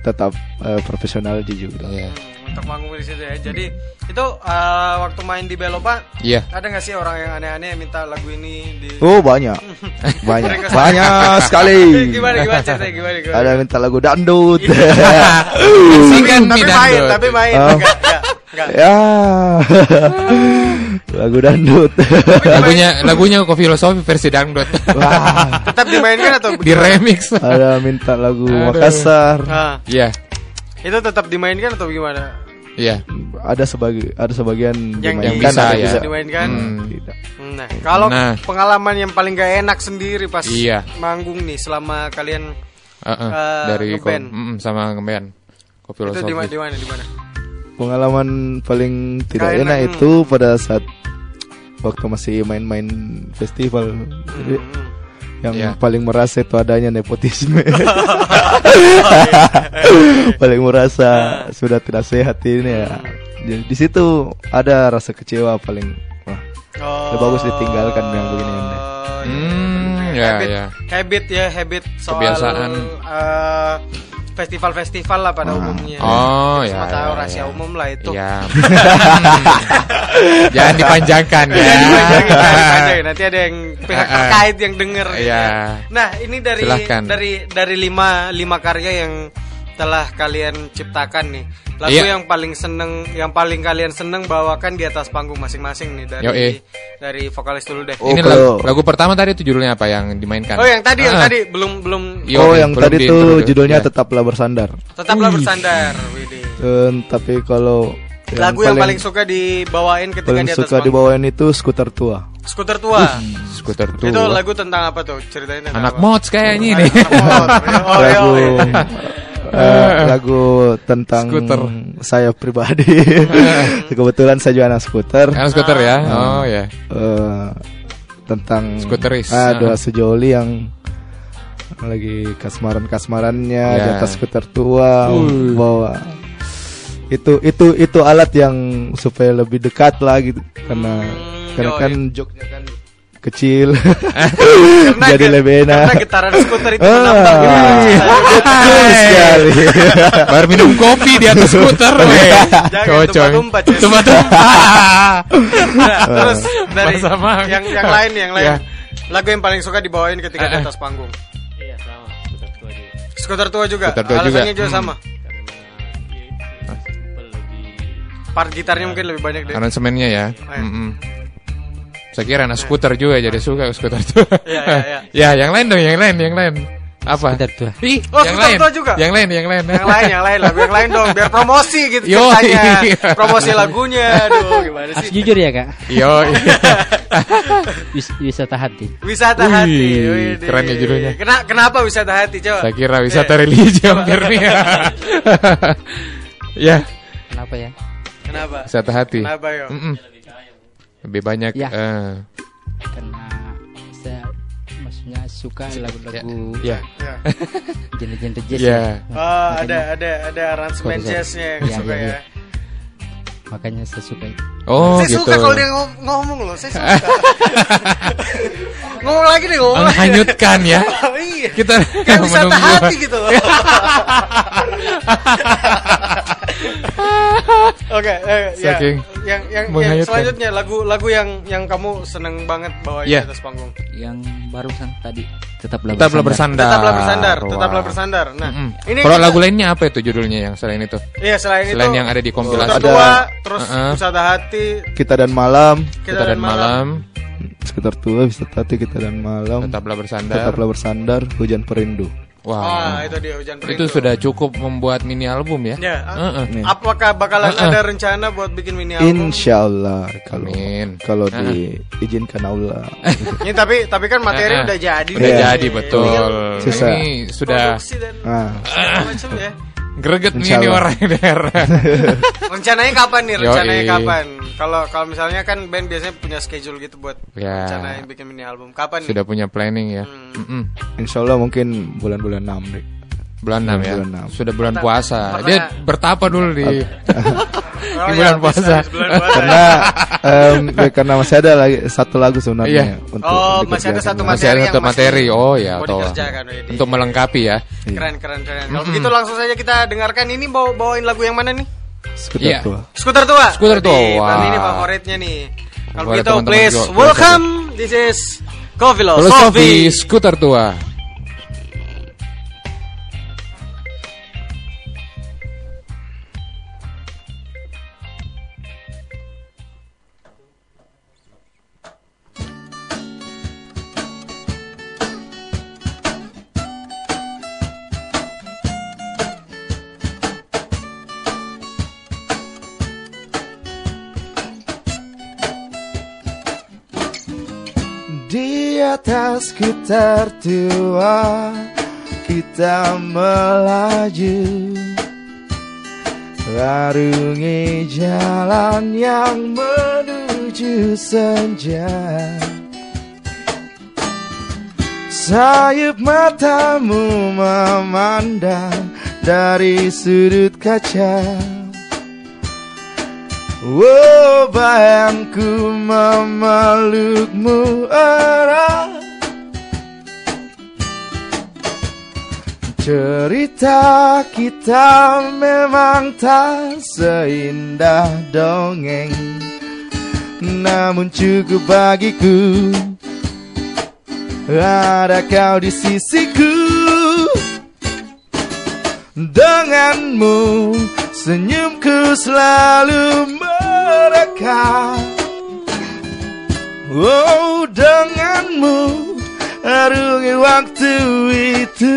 tetap eh, profesional juga Iya. Untuk manggung di situ ya. Jadi itu eh, waktu main di Belopa Iya. ada nggak sih orang yang aneh-aneh minta lagu ini di oh banyak [LAUGHS] banyak banyak sekali [LAUGHS] gimana gimana ceritanya gimana gimana? ada minta lagu dangdut Singkan [LAUGHS] tapi mi main, dangdut. tapi main Oh. enggak, enggak, enggak. ya lagu dangdut lagunya lagunya kok filosofi versi dangdut. Wah, Tetap dimainkan atau Di remix. ada minta lagu Aduh. Makassar Nah, Iya. itu tetap dimainkan atau gimana? Iya. ada sebagi ada sebagian Yang dimainkan, bisa, ada ya. bisa dimainkan. Hmm. tidak. Nah, kalau Nah. pengalaman yang paling gak enak sendiri pas Iya. manggung nih selama kalian Heeh, Eh, dari ko, ngeband. mm, sama ngeband. Kok itu di mana di mana di mana? pengalaman paling tidak Gak enak, enak hmm. itu pada saat waktu masih main-main festival Jadi, Hmm. Yang Iya. paling merasa itu adanya nepotisme [LAUGHS] paling merasa sudah tidak sehat ini ya jadi di situ ada rasa kecewa paling wah Oh. Udah bagus ditinggalkan yang begini ini. Hmm, ya, habit, ya. habit ya habit soal Kebiasaan. eh, festival-festival lah pada Ah. umumnya. Oh, ya, semua tahu ya, rahasia ya. umum lah itu. Iya. [LAUGHS] Jangan dipanjangkan ya. Jangan dipanjangin, jangan dipanjangin. nanti ada yang pihak Ah, ah. terkait yang denger. gitu Iya. ya. Nah ini dari Silahkan. dari dari lima lima karya yang telah kalian ciptakan nih. Lagu Iya. yang paling seneng, yang paling kalian seneng bawakan di atas panggung masing-masing nih dari Yoi. dari vokalis dulu deh. Oh, Ini lagu, lagu pertama tadi itu judulnya apa yang dimainkan? Oh yang tadi yang Ah. tadi belum belum oh yang belum tadi di tuh judulnya Iya. tetaplah bersandar tetaplah bersandar. Widih. Eh, tapi kalau Lagu yang paling suka dibawain ketika paling di atas suka panggung. dibawain itu skuter tua Skuter tua. Skuter tua. Itu lagu tentang apa tuh? Ceritain tentang Anak apa? mods kayaknya Anak- ini. Oh, iya, lagu [LAUGHS] iya. eh, lagu tentang Skuter. saya pribadi. [LAUGHS] Kebetulan saya juga anak skuter. Anak skuter ya. Oh ya. Eh, tentang Skuteris. ada Ah. sejoli yang lagi kasmaran-kasmarannya Ya. di atas skuter tua Uh. bawa itu itu itu alat yang supaya lebih dekat lah gitu karena karena kan joknya kan kecil jadi lebih enak karena getaran skuter itu menambah sekali baru minum kopi di atas skuter cocok cuma tumpat terus dari yang yang lain yang lain lagu yang paling suka dibawain ketika di atas panggung iya sama skuter tua juga skuter tua juga alasannya juga, sama Part gitarnya mungkin lebih banyak deh. Aransemennya ya. Kira anak skuter juga jadi suka skuter tua. [LAUGHS] Iya, iya, iya. ya, yang lain dong, yang lain, yang lain. Apa? Skuter tua. Ih, Oh, yang skuter lain. tua juga? Yang lain, yang lain. Yang lain, yang lain, lagu yang lain dong, biar promosi gitu Yo, ceritanya. iya. Promosi lagunya, aduh gimana Harus sih? jujur ya kak. Yo. [LAUGHS] Wis- wisata hati. Wisata Wih, hati. Widih. keren ya judulnya. Kena- kenapa wisata hati, coba? Saya kira wisata Eh, religi hampir nih. ya, Kenapa ya? Kenapa? wisata hati. Kenapa, yo? Mm-mm. Lebih banyak Ya. eh, Karena saya maksudnya suka lagu-lagu ya. Ya. [LAUGHS] genre-genre jazz Ya. ya. Oh, ada ada ada aransemen suka. jazznya yang Iya, suka iya, ya. iya. Makanya saya suka itu. Oh, saya gitu. suka kalau dia ngom- ngomong loh, saya suka. [LAUGHS] ngomong lagi deh ngomong. lagi. Menghanyutkan ya. [LAUGHS] Iya. Kita Kayak wisata menunggu. hati gitu loh. [LAUGHS] Oke, eh, ya. Yang yang, yang menghanyutkan. selanjutnya lagu-lagu yang yang kamu seneng banget bawain Iya. di atas panggung. Yang barusan tadi tetaplah Tetaplah bersandar. Tetaplah bersandar, Wah. tetaplah bersandar. Nah, Mm-mm. ini Kalau kita- lagu lainnya apa itu judulnya yang selain itu? Iya, selain, Selain itu yang ada di kompilasi. Ada- tua, terus Uh-uh. wisata hati, Kita dan malam, Kita dan malam, sekitar tua bisa tati kita dan malam. tetaplah bersandar. Tetaplah bersandar, hujan perindu. Wah. Ah, itu dia hujan itu perindu. sudah cukup membuat mini album ya? Ya, Uh-uh. Nih. apakah bakalan Uh-uh. ada rencana buat bikin mini album? Insya Allah kalau Amin. kalau Uh-uh. diizinkan Allah. Ini [LAUGHS] tapi tapi kan materi Uh-uh. udah jadi. Udah nih. jadi betul. Tinggal Sisa. Ini sudah produksi dan segala macam ya. Greget nih ini orang daerah. [LAUGHS] Rencananya kapan nih? Yoi. Rencananya kapan? Kalau kalau misalnya kan band biasanya punya schedule gitu buat Ya. rencanain bikin mini album. Kapan nih? sudah punya planning ya. Hmm. Mm-mm. Insya Allah mungkin bulan-bulan 6 deh. Bulan 6 ya. Bulan enam. Sudah bulan puasa. perta- Dia bertapa dulu di [LAUGHS] Oh, di ya, bulan habis- puasa. bulan puasa. Karena ya, karena masih ada lagi satu lagu sebenarnya Iya. untuk Oh, masih ada satu Masih ada materi satu materi. masih Oh ya, Widih. Untuk melengkapi ya. Keren keren keren. Kalau begitu langsung saja kita dengarkan ini bawa bawain lagu yang mana nih? Sekitar Iya. tua. Skuter tua. Skuter tua, berarti ini favoritnya nih. Kalau begitu please welcome. This is Coffee Filosofi skuter tua. Di atas gitar tua kita melaju. Larungi jalan yang menuju senja. Sayup matamu memandang dari sudut kaca Oh bayangku memelukmu erat. Cerita kita memang tak seindah dongeng. Namun cukup bagiku Ada kau di sisiku. Denganmu senyumku selalu merekam Oh denganmu arungi waktu itu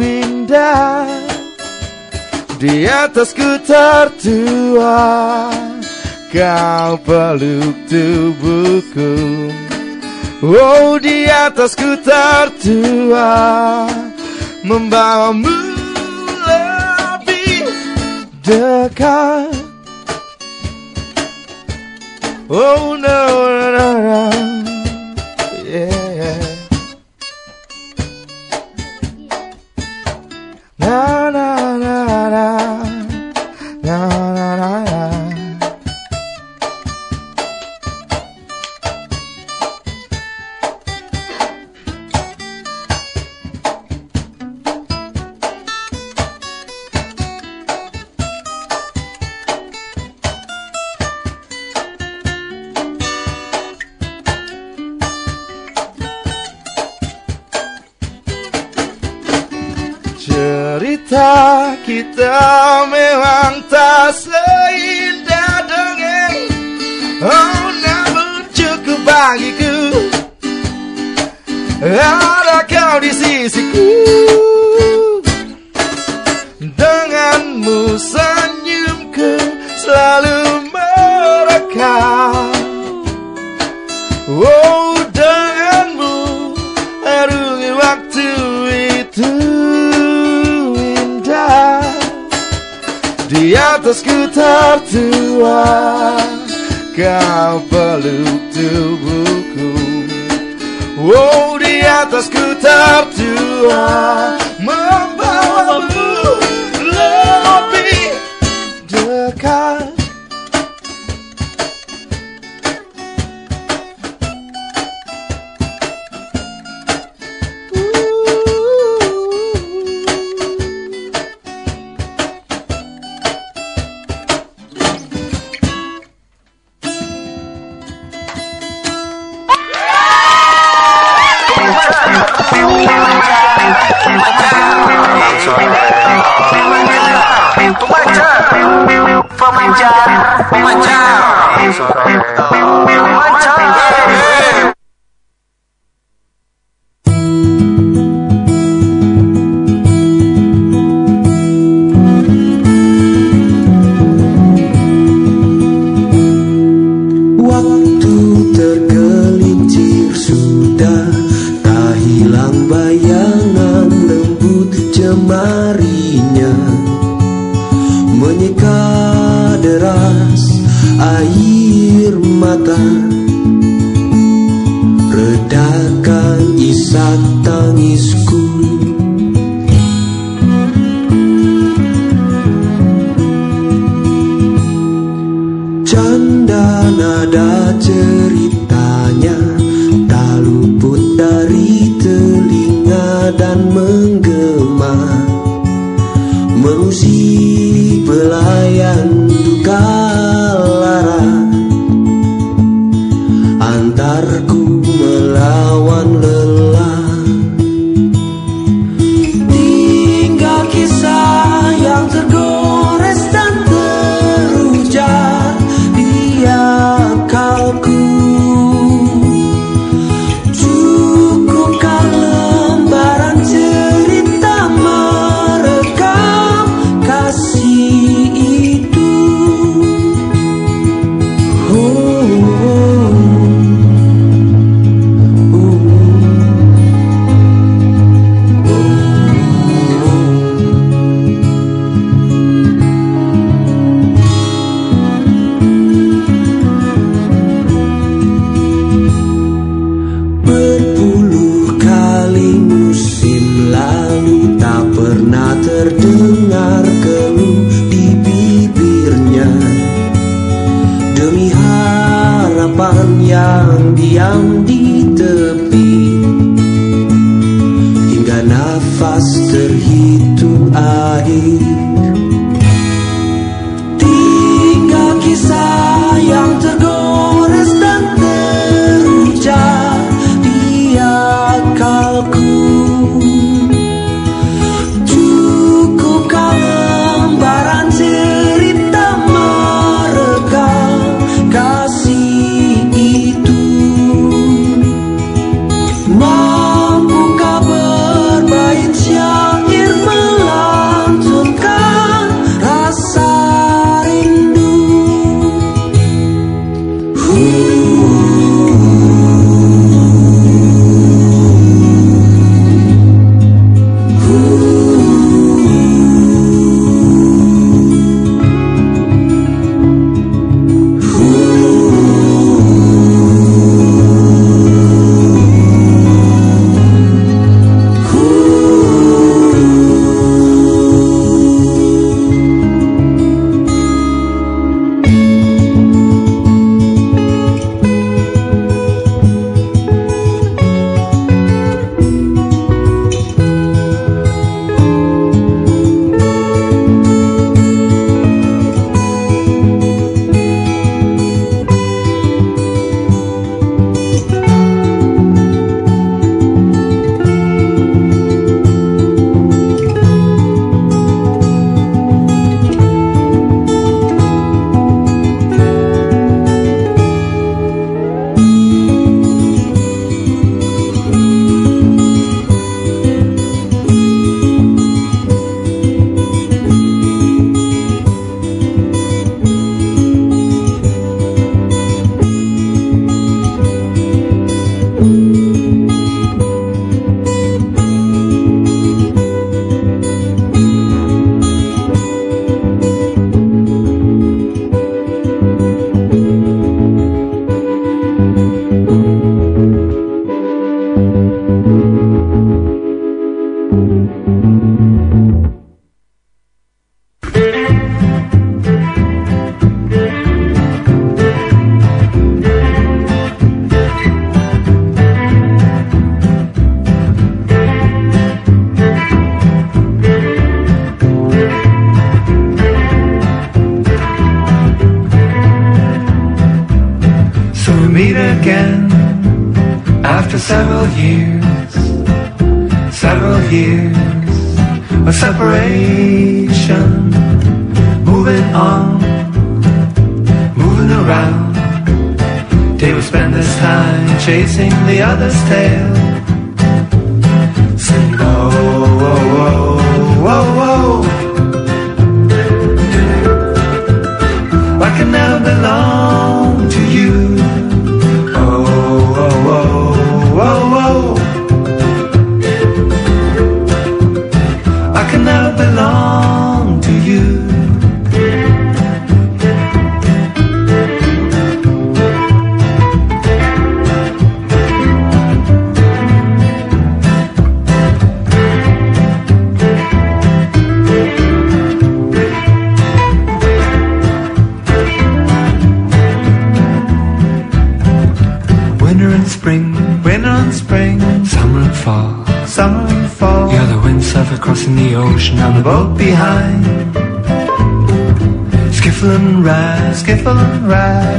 indah. Di atasku tertua Kau peluk tubuhku. Oh di atasku tertua Membawamu dekat. Oh no no no no. Yeah Waktu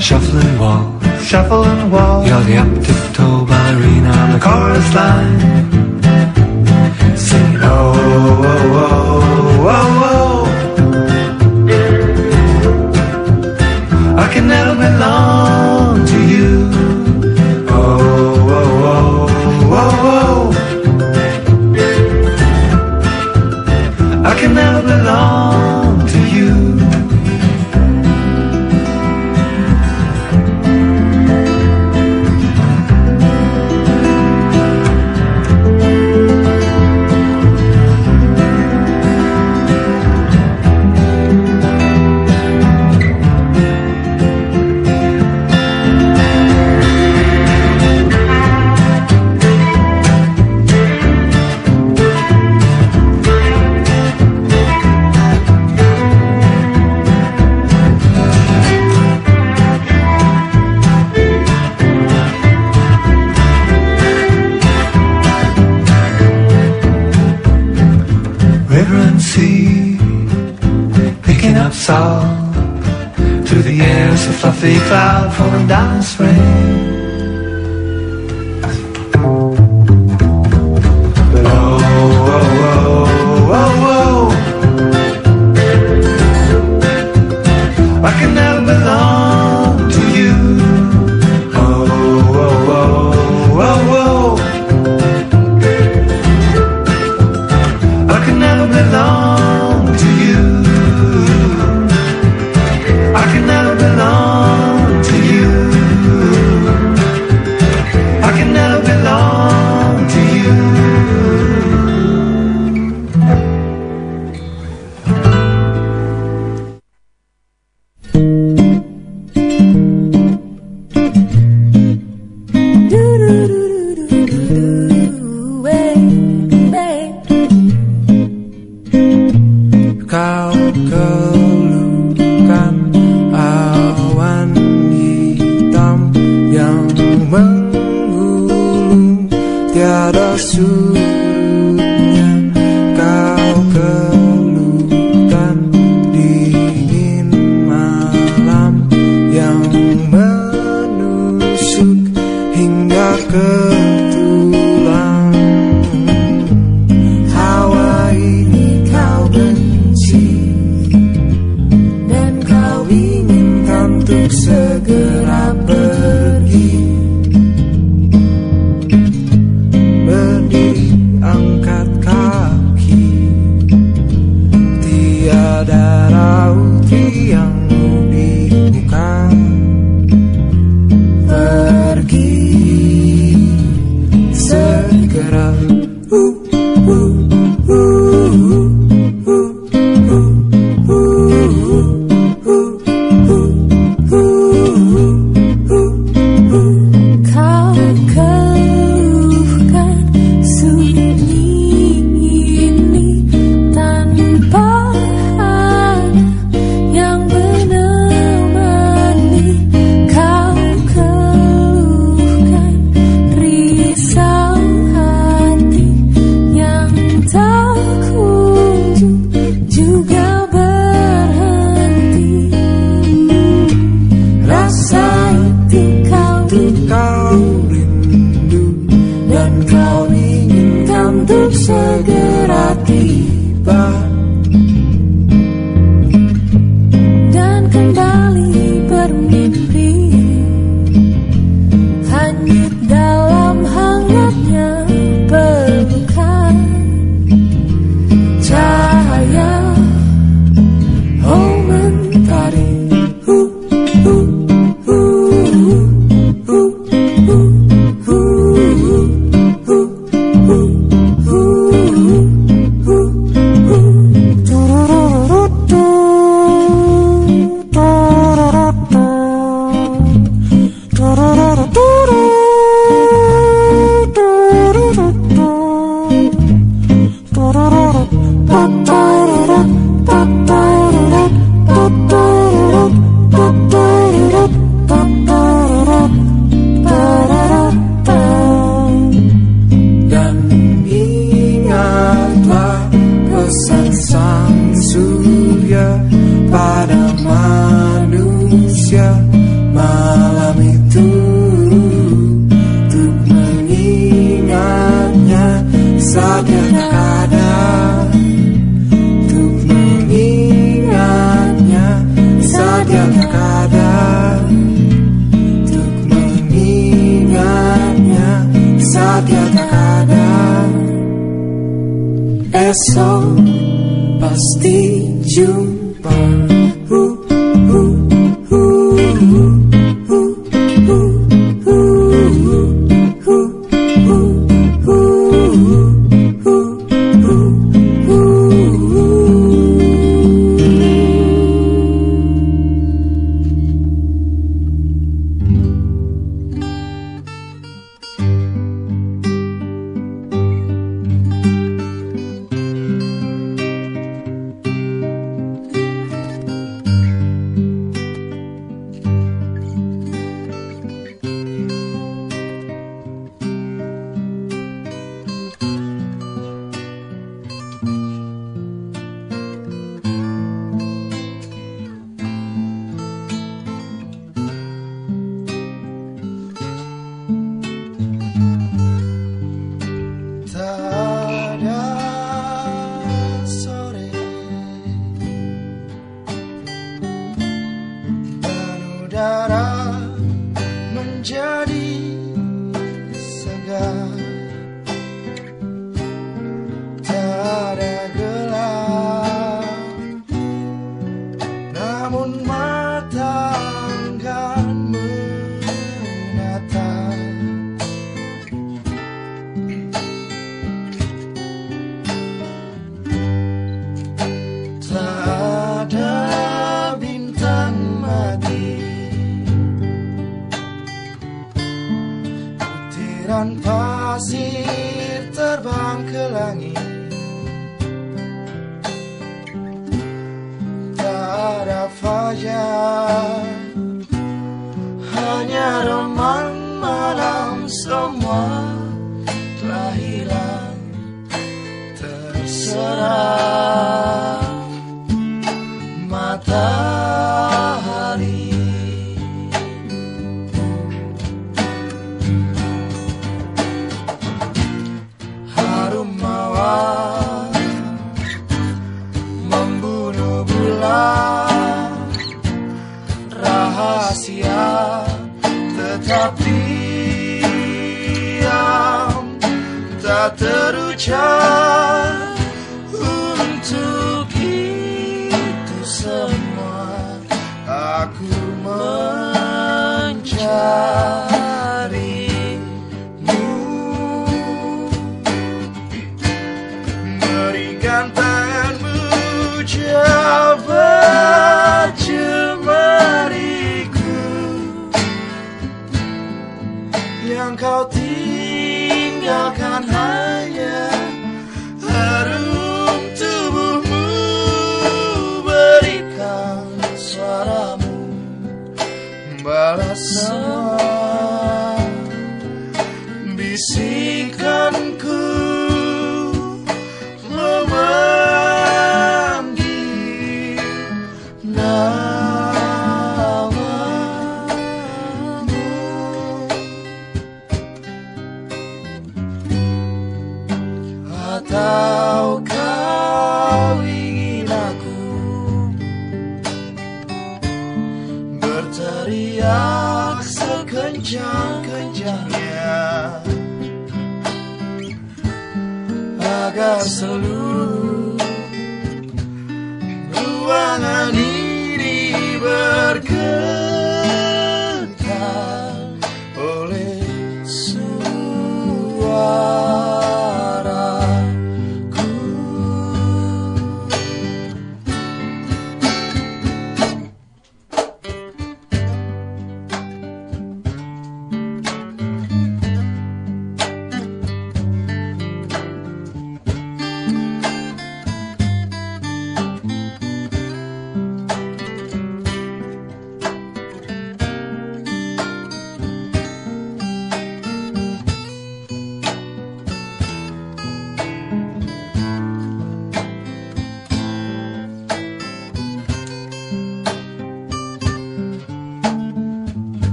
Shuffling wall, shuffling wall. You're the up tiptoe ballerina on the chorus line. Sing oh oh oh.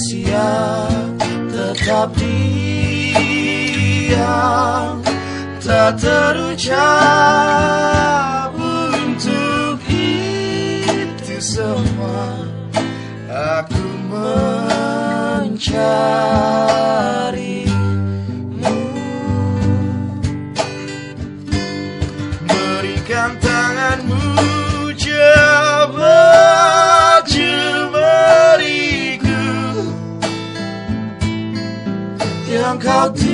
Rahasia tetap diam. Tak terucap untuk itu semua. Aku mencarimu Yang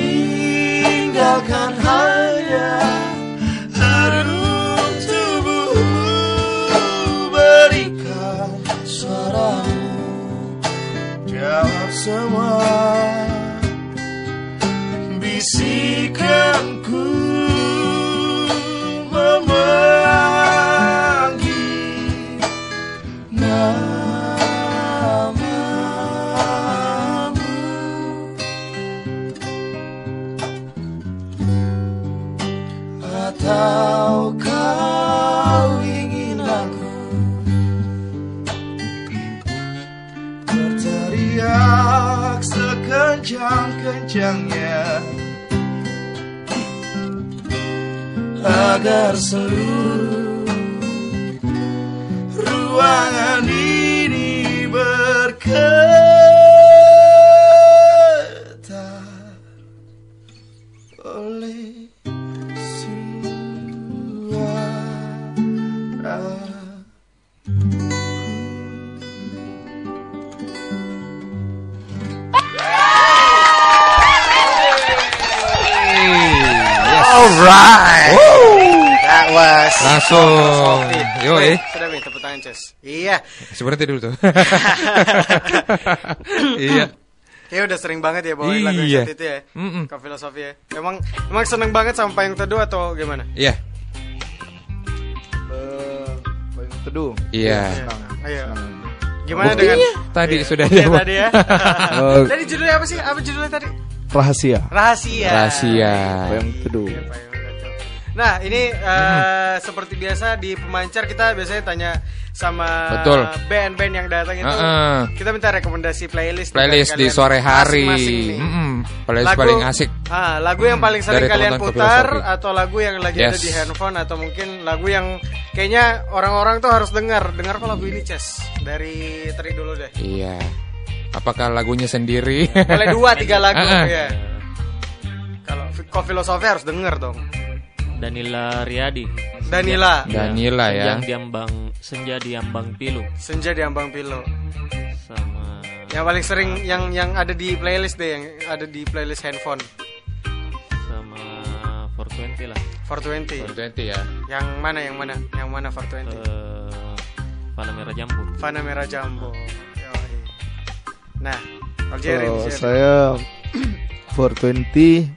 agar seluruh Langsung. Yo, eh. Sudah nih tepuk tangan, Ces. Iya. Sebenarnya dulu tuh. iya. Kayak udah sering banget ya bawain lagu Iya. itu ya. Mm-mm. Ke filosofi ya. Emang emang seneng banget sama payung teduh atau gimana? Iya. Payung teduh. Iya. Ayo. Gimana Buktinya dengan tadi Iya, sudah buktinya jawab. tadi ya. [LAUGHS] Oh. tadi judulnya apa sih? Apa judulnya tadi? Rahasia. Rahasia. Rahasia. Payung teduh. Nah, ini eh, seperti biasa di pemancar kita biasanya tanya sama band-band yang datang itu. Heeh. Kita minta rekomendasi playlist Playlist di sore hari. Playlist Lagu- paling asik. Ah, lagu yang paling sering Dari kalian putar atau lagu yang lagi ada Yes. di handphone atau mungkin lagu yang kayaknya orang-orang tuh harus dengar. Dengar kok lagu ini, Ces. Dari Tri dulu deh. Iya. Apakah lagunya sendiri? Boleh dua tiga [LAUGHS] lagu Ah, ah. ya. Kalau kok filosofi harus denger dong. Danila Riyadi. Danila. Danila ya. Senja di ambang Senja di ambang pilu. Senja di Ambang Pilo. Sama Yang paling sering yang yang ada di playlist deh, yang ada di playlist handphone. sama 420 lah. 420. 420 ya. Yang mana yang mana? Yang mana 420? Eh, Fana Merah Jambu. Fana Merah Jambu. Yoi. Nah, Kalau Jerry. saya [CLEARS THROAT] 420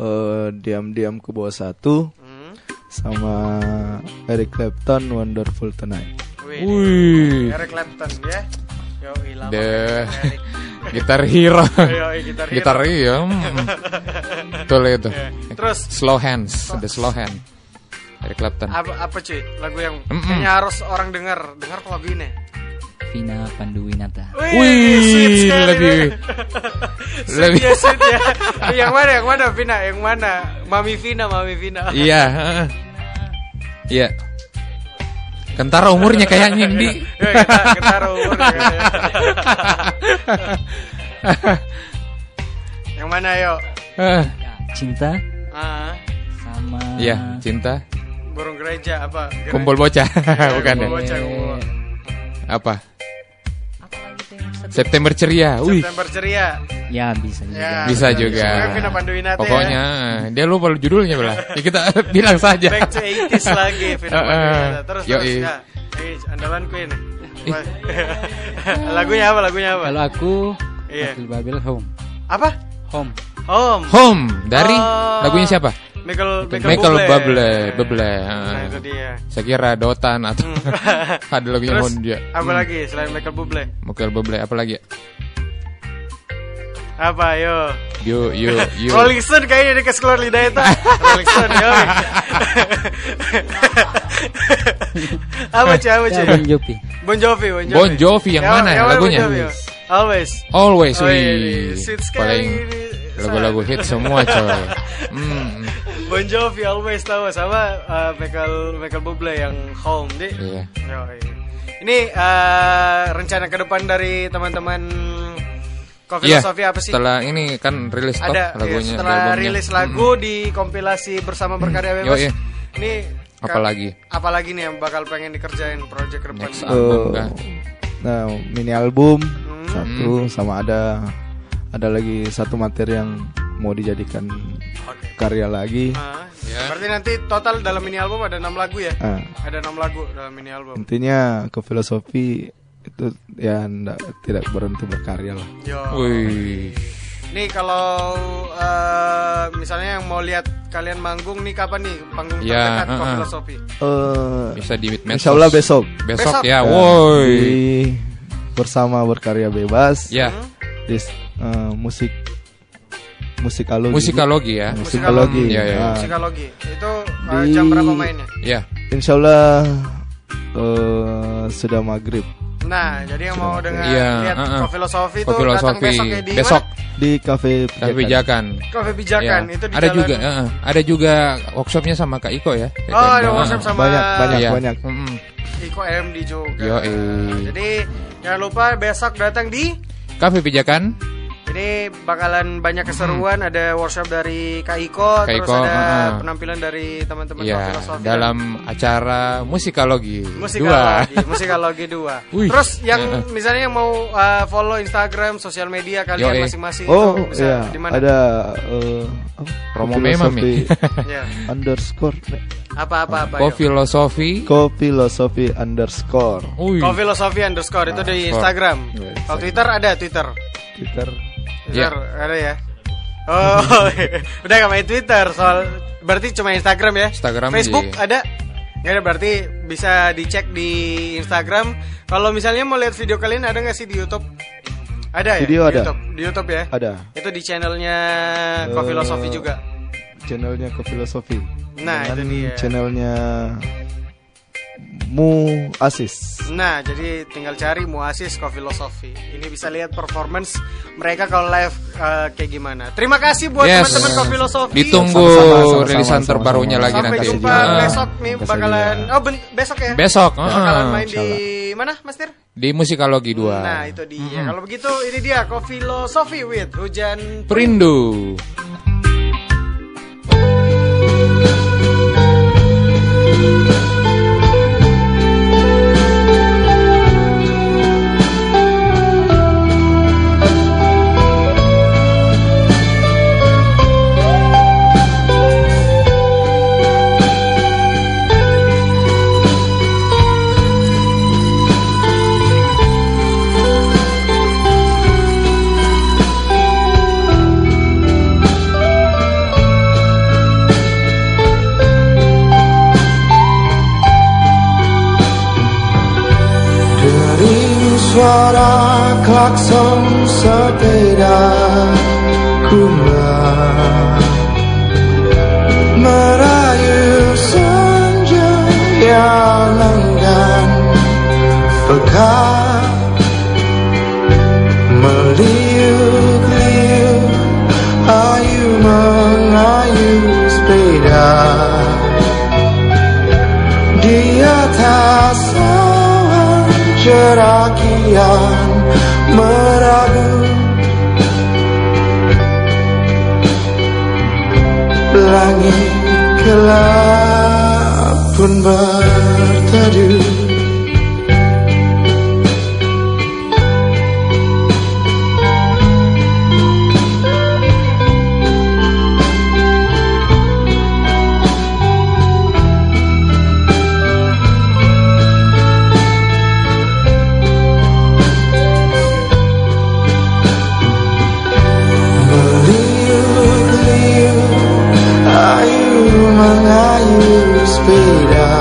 Hmm? eh, diam-diam ke bawah satu Hmm? sama Eric Clapton Wonderful Tonight. Wih. Wih. Eric Clapton ya. Yo, The Eric. [LAUGHS] gitar hero. Gitar hero. gitar iya. mm. Betul itu. Iya. Terus Slow hands, the slow hand. Eric Clapton. apa apa cuy? Lagu yang Mm-mm. kayaknya harus orang dengar. Dengar lagu ini. Vina Panduwinata. Wih, sweet sekali, lebih [LAUGHS] lebih- ya, sweet ya. yang mana, yang mana Vina? Yang mana? Mami Vina, Mami Vina. Iya. [LAUGHS] Iya. Kentara umurnya kayaknya di. [LAUGHS] Ya, kita, kita umur kayaknya. yang mana yo? Cinta Ah, sama Iya, cinta. burung gereja apa? Gereja. Kumpul bocah, Eh, bukan ya? kumpul bocah, kumpul. Apa? September ceria. Wih, September ceria. Ya bisa juga. Ya, bisa juga. Vina Panduwinata ya. Pokoknya dia lupa judulnya belah. Ya, kita [LAUGHS] bilang saja. Back to 80s lagi Vina Eh, eh. Panduwinata. Terus Yoi. terus ya. Ini andalanku ini. [LAUGHS] lagunya apa? Lagunya apa? Kalau aku Iya. Babil Home. Apa? Home. Home. Home dari Oh. lagunya siapa? Michael Michael, Michael Bublé. Bublé, Bublé. Nah, ah. itu dia. Saya kira Dotan atau [LAUGHS] ada lagunya Terus Honda. apa Hmm. lagi selain Michael Bublé? Michael Bublé apa lagi? ya? Apa yo? Yo yo [LAUGHS] yo. Rolling Stone kayaknya dikasih keluar lidah itu. [LAUGHS] Rolling Stone yo. apa cuy? Apa Ya, cuy? Bon Jovi. Bon Jovi, Bon Jovi. Bon Jovi yang mana Bon lagunya? Jovi, yo? Always. Always Oh, iya, wih. iya. Sweet sekali Paling ini. Lagu-lagu hit semua [LAUGHS] coy. Hmm. Bon Jovi always tahu sama uh, Michael Michael Bublé yang Home di. Iya. Yoi. Ini uh, rencana ke depan dari teman-teman Coffee Iya, Philosophy apa sih? setelah ini kan rilis toh Ada iya, lagunya. setelah albumnya. rilis lagu di kompilasi bersama berkarya bebas. Yoi. Ini Apalagi? Apalagi nih yang bakal pengen dikerjain project ke depan? Next album nah mini album Hmm. satu sama ada ada lagi satu materi yang mau dijadikan karya lagi. Ah, Ya. Berarti nanti total dalam mini album ada 6 lagu ya? Ah. Ada 6 lagu dalam mini album. Intinya ke filosofi itu ya ndak- tidak berhenti berkarya lah. Yo. Wih. Nih kalau eh, misalnya yang mau lihat kalian manggung nih kapan nih panggung Ya, terdekat uh-uh. Kok Filosofi? Eh, Bisa di medsos. Insya Allah besok. Besok, Besok. ya, woi. bersama berkarya bebas. Ya, Di eh, musik musikalogi. musikalogi ya. Musikalogi. Iya, iya. Ah, Psikologi. Itu eh, Di- jam berapa mainnya? Ya, Insya Allah eh, sudah maghrib Nah, jadi yang mau dengar Iya, lihat uh-uh. Kok Filosofi itu datang besok ya di besok di kafe Tapi pijakan. Kafe Pijakan Ya. itu di ada jalan- juga, eh, ada juga workshopnya sama Kak Iko ya. Oh, ada Eh, workshop eh. sama banyak banyak Iya. banyak. Mm-mm. Iko MD juga. Yoi. Jadi jangan lupa besok datang di Kafe Pijakan. Ini bakalan banyak keseruan, ada workshop dari Kak Iko, Kak terus Iko, ada uh-uh. penampilan dari teman-teman Ya, Filosofi. dalam acara musikalogi. Musikalogi, Dua. musikalogi dua. [LAUGHS] Wih. Terus yang Heeh. misalnya yang mau uh, follow Instagram, sosial media kalian masing-masing Oh itu bisa iya, di mana? ada apa? Promo memang, Mi. [LAUGHS] Ya. underscore Apa-apa apa. Kok filosofi? ko filosofi underscore Wih. Kok filosofi underscore itu di. Instagram. Iya, Kalau Twitter ada Twitter. Twitter Twitter ada ya. Oh, [LAUGHS] udah gak main Twitter soal berarti cuma Instagram ya. Instagram Facebook di- ada. Nggak ada berarti bisa dicek di Instagram. Kalau misalnya mau lihat video kalian ada nggak sih di YouTube? Ada ya? Video Di ada. YouTube, di YouTube ya. ada Itu di channelnya Eh, Kok Filosofi juga. channelnya ko filosofi Nah, itu dia. channelnya Mu Asis Nah, jadi tinggal cari Muasis Kok Filosofi. Ini bisa lihat performance mereka kalau live eh, kayak gimana. Terima kasih buat Yes. teman-teman Kok Filosofi. Ditunggu rilisan terbarunya lagi Sampai nanti. jumpa Ah. besok nih Besok bakalan juga. oh ben- besok ya. Besok, Bakalan ah. main di mana, Mas Tir? Di musikalogi 2. Nah, itu dia. Kalau begitu ini dia Kok Filosofi with Hujan Perindu. Suara klakson sepeda kumbang merayu senja yang enggan pekat awan cerah kian meragu. Langit gelap pun berteduh mengayuh sepeda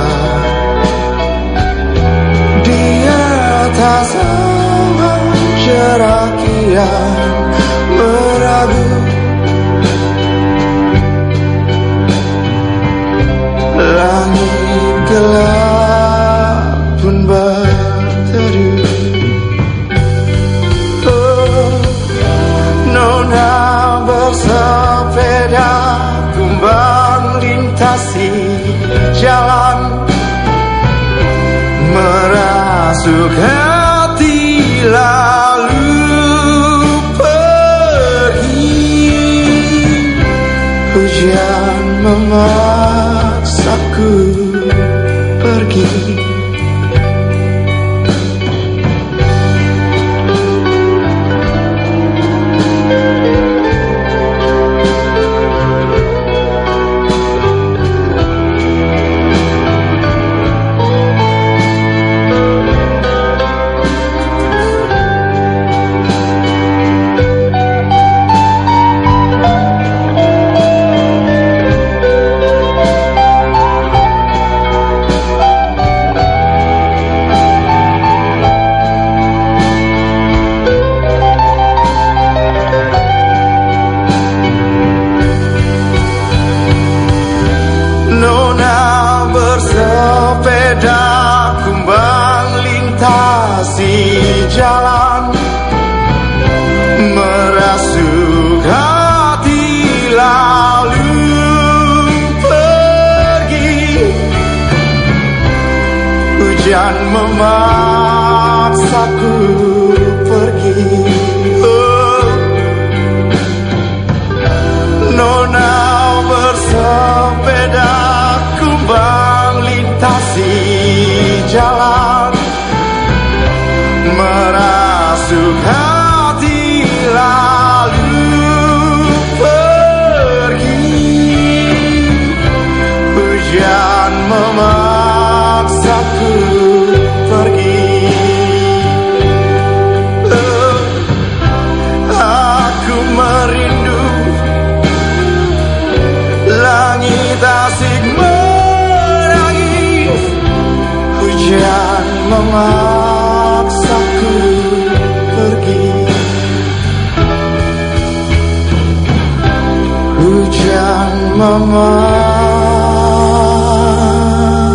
Di atas awan cerah kian meragu. Langit gelap merasuk hati lalu pergi. Hujan memaksaku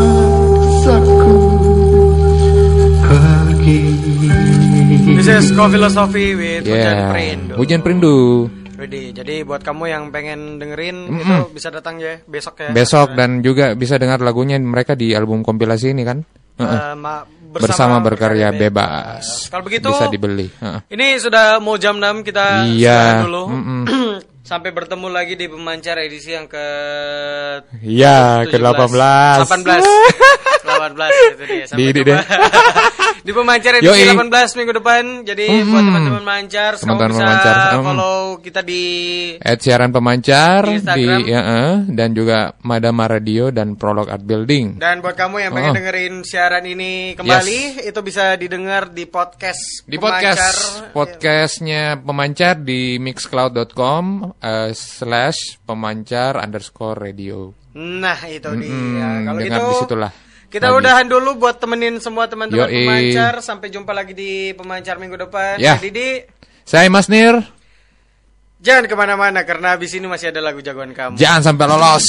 memaksaku pergi This is Co-Philosophy with Hujan Ya, Perindu. hujan perindu. Widih, jadi buat kamu yang pengen dengerin Mm-mm. itu bisa datang ya besok ya. Besok dan juga bisa dengar lagunya mereka di album kompilasi ini kan. Heeh. Eh, ma- Bersama, berkarya bebas. Kalau begitu bisa dibeli. Heeh. Ini sudah mau jam 6 kita Iya, dulu. mm-mm. Sampai bertemu lagi di pemancar edisi yang ke Iya, ke-18. 18. 18 itu dia. Sampai Di- di-. [LAUGHS] di pemancar edisi Yoi. 18 minggu depan. Jadi Mm-mm. buat teman-teman mancar, Teman-teman bisa pemancar, mm. follow kita di Ed siaran pemancar Di di, ya, eh, dan juga Madama Radio dan Prolog Art Building. Dan buat kamu yang pengen Oh. dengerin siaran ini kembali, itu bisa didengar di podcast Di Pemancar. podcast podcastnya pemancar di mixcloud.com eh, slash pemancar underscore radio. Nah itu Mm-mm, dia. Kalau gitu di situlah. Kita Pagi. udahan dulu buat temenin semua teman-teman pemancar. Sampai jumpa lagi di pemancar minggu depan. Ya. Saya Didi. Saya Mas Nir. Jangan ke mana-mana karena abis ini masih ada lagu jagoan kamu. Jangan sampai lolos.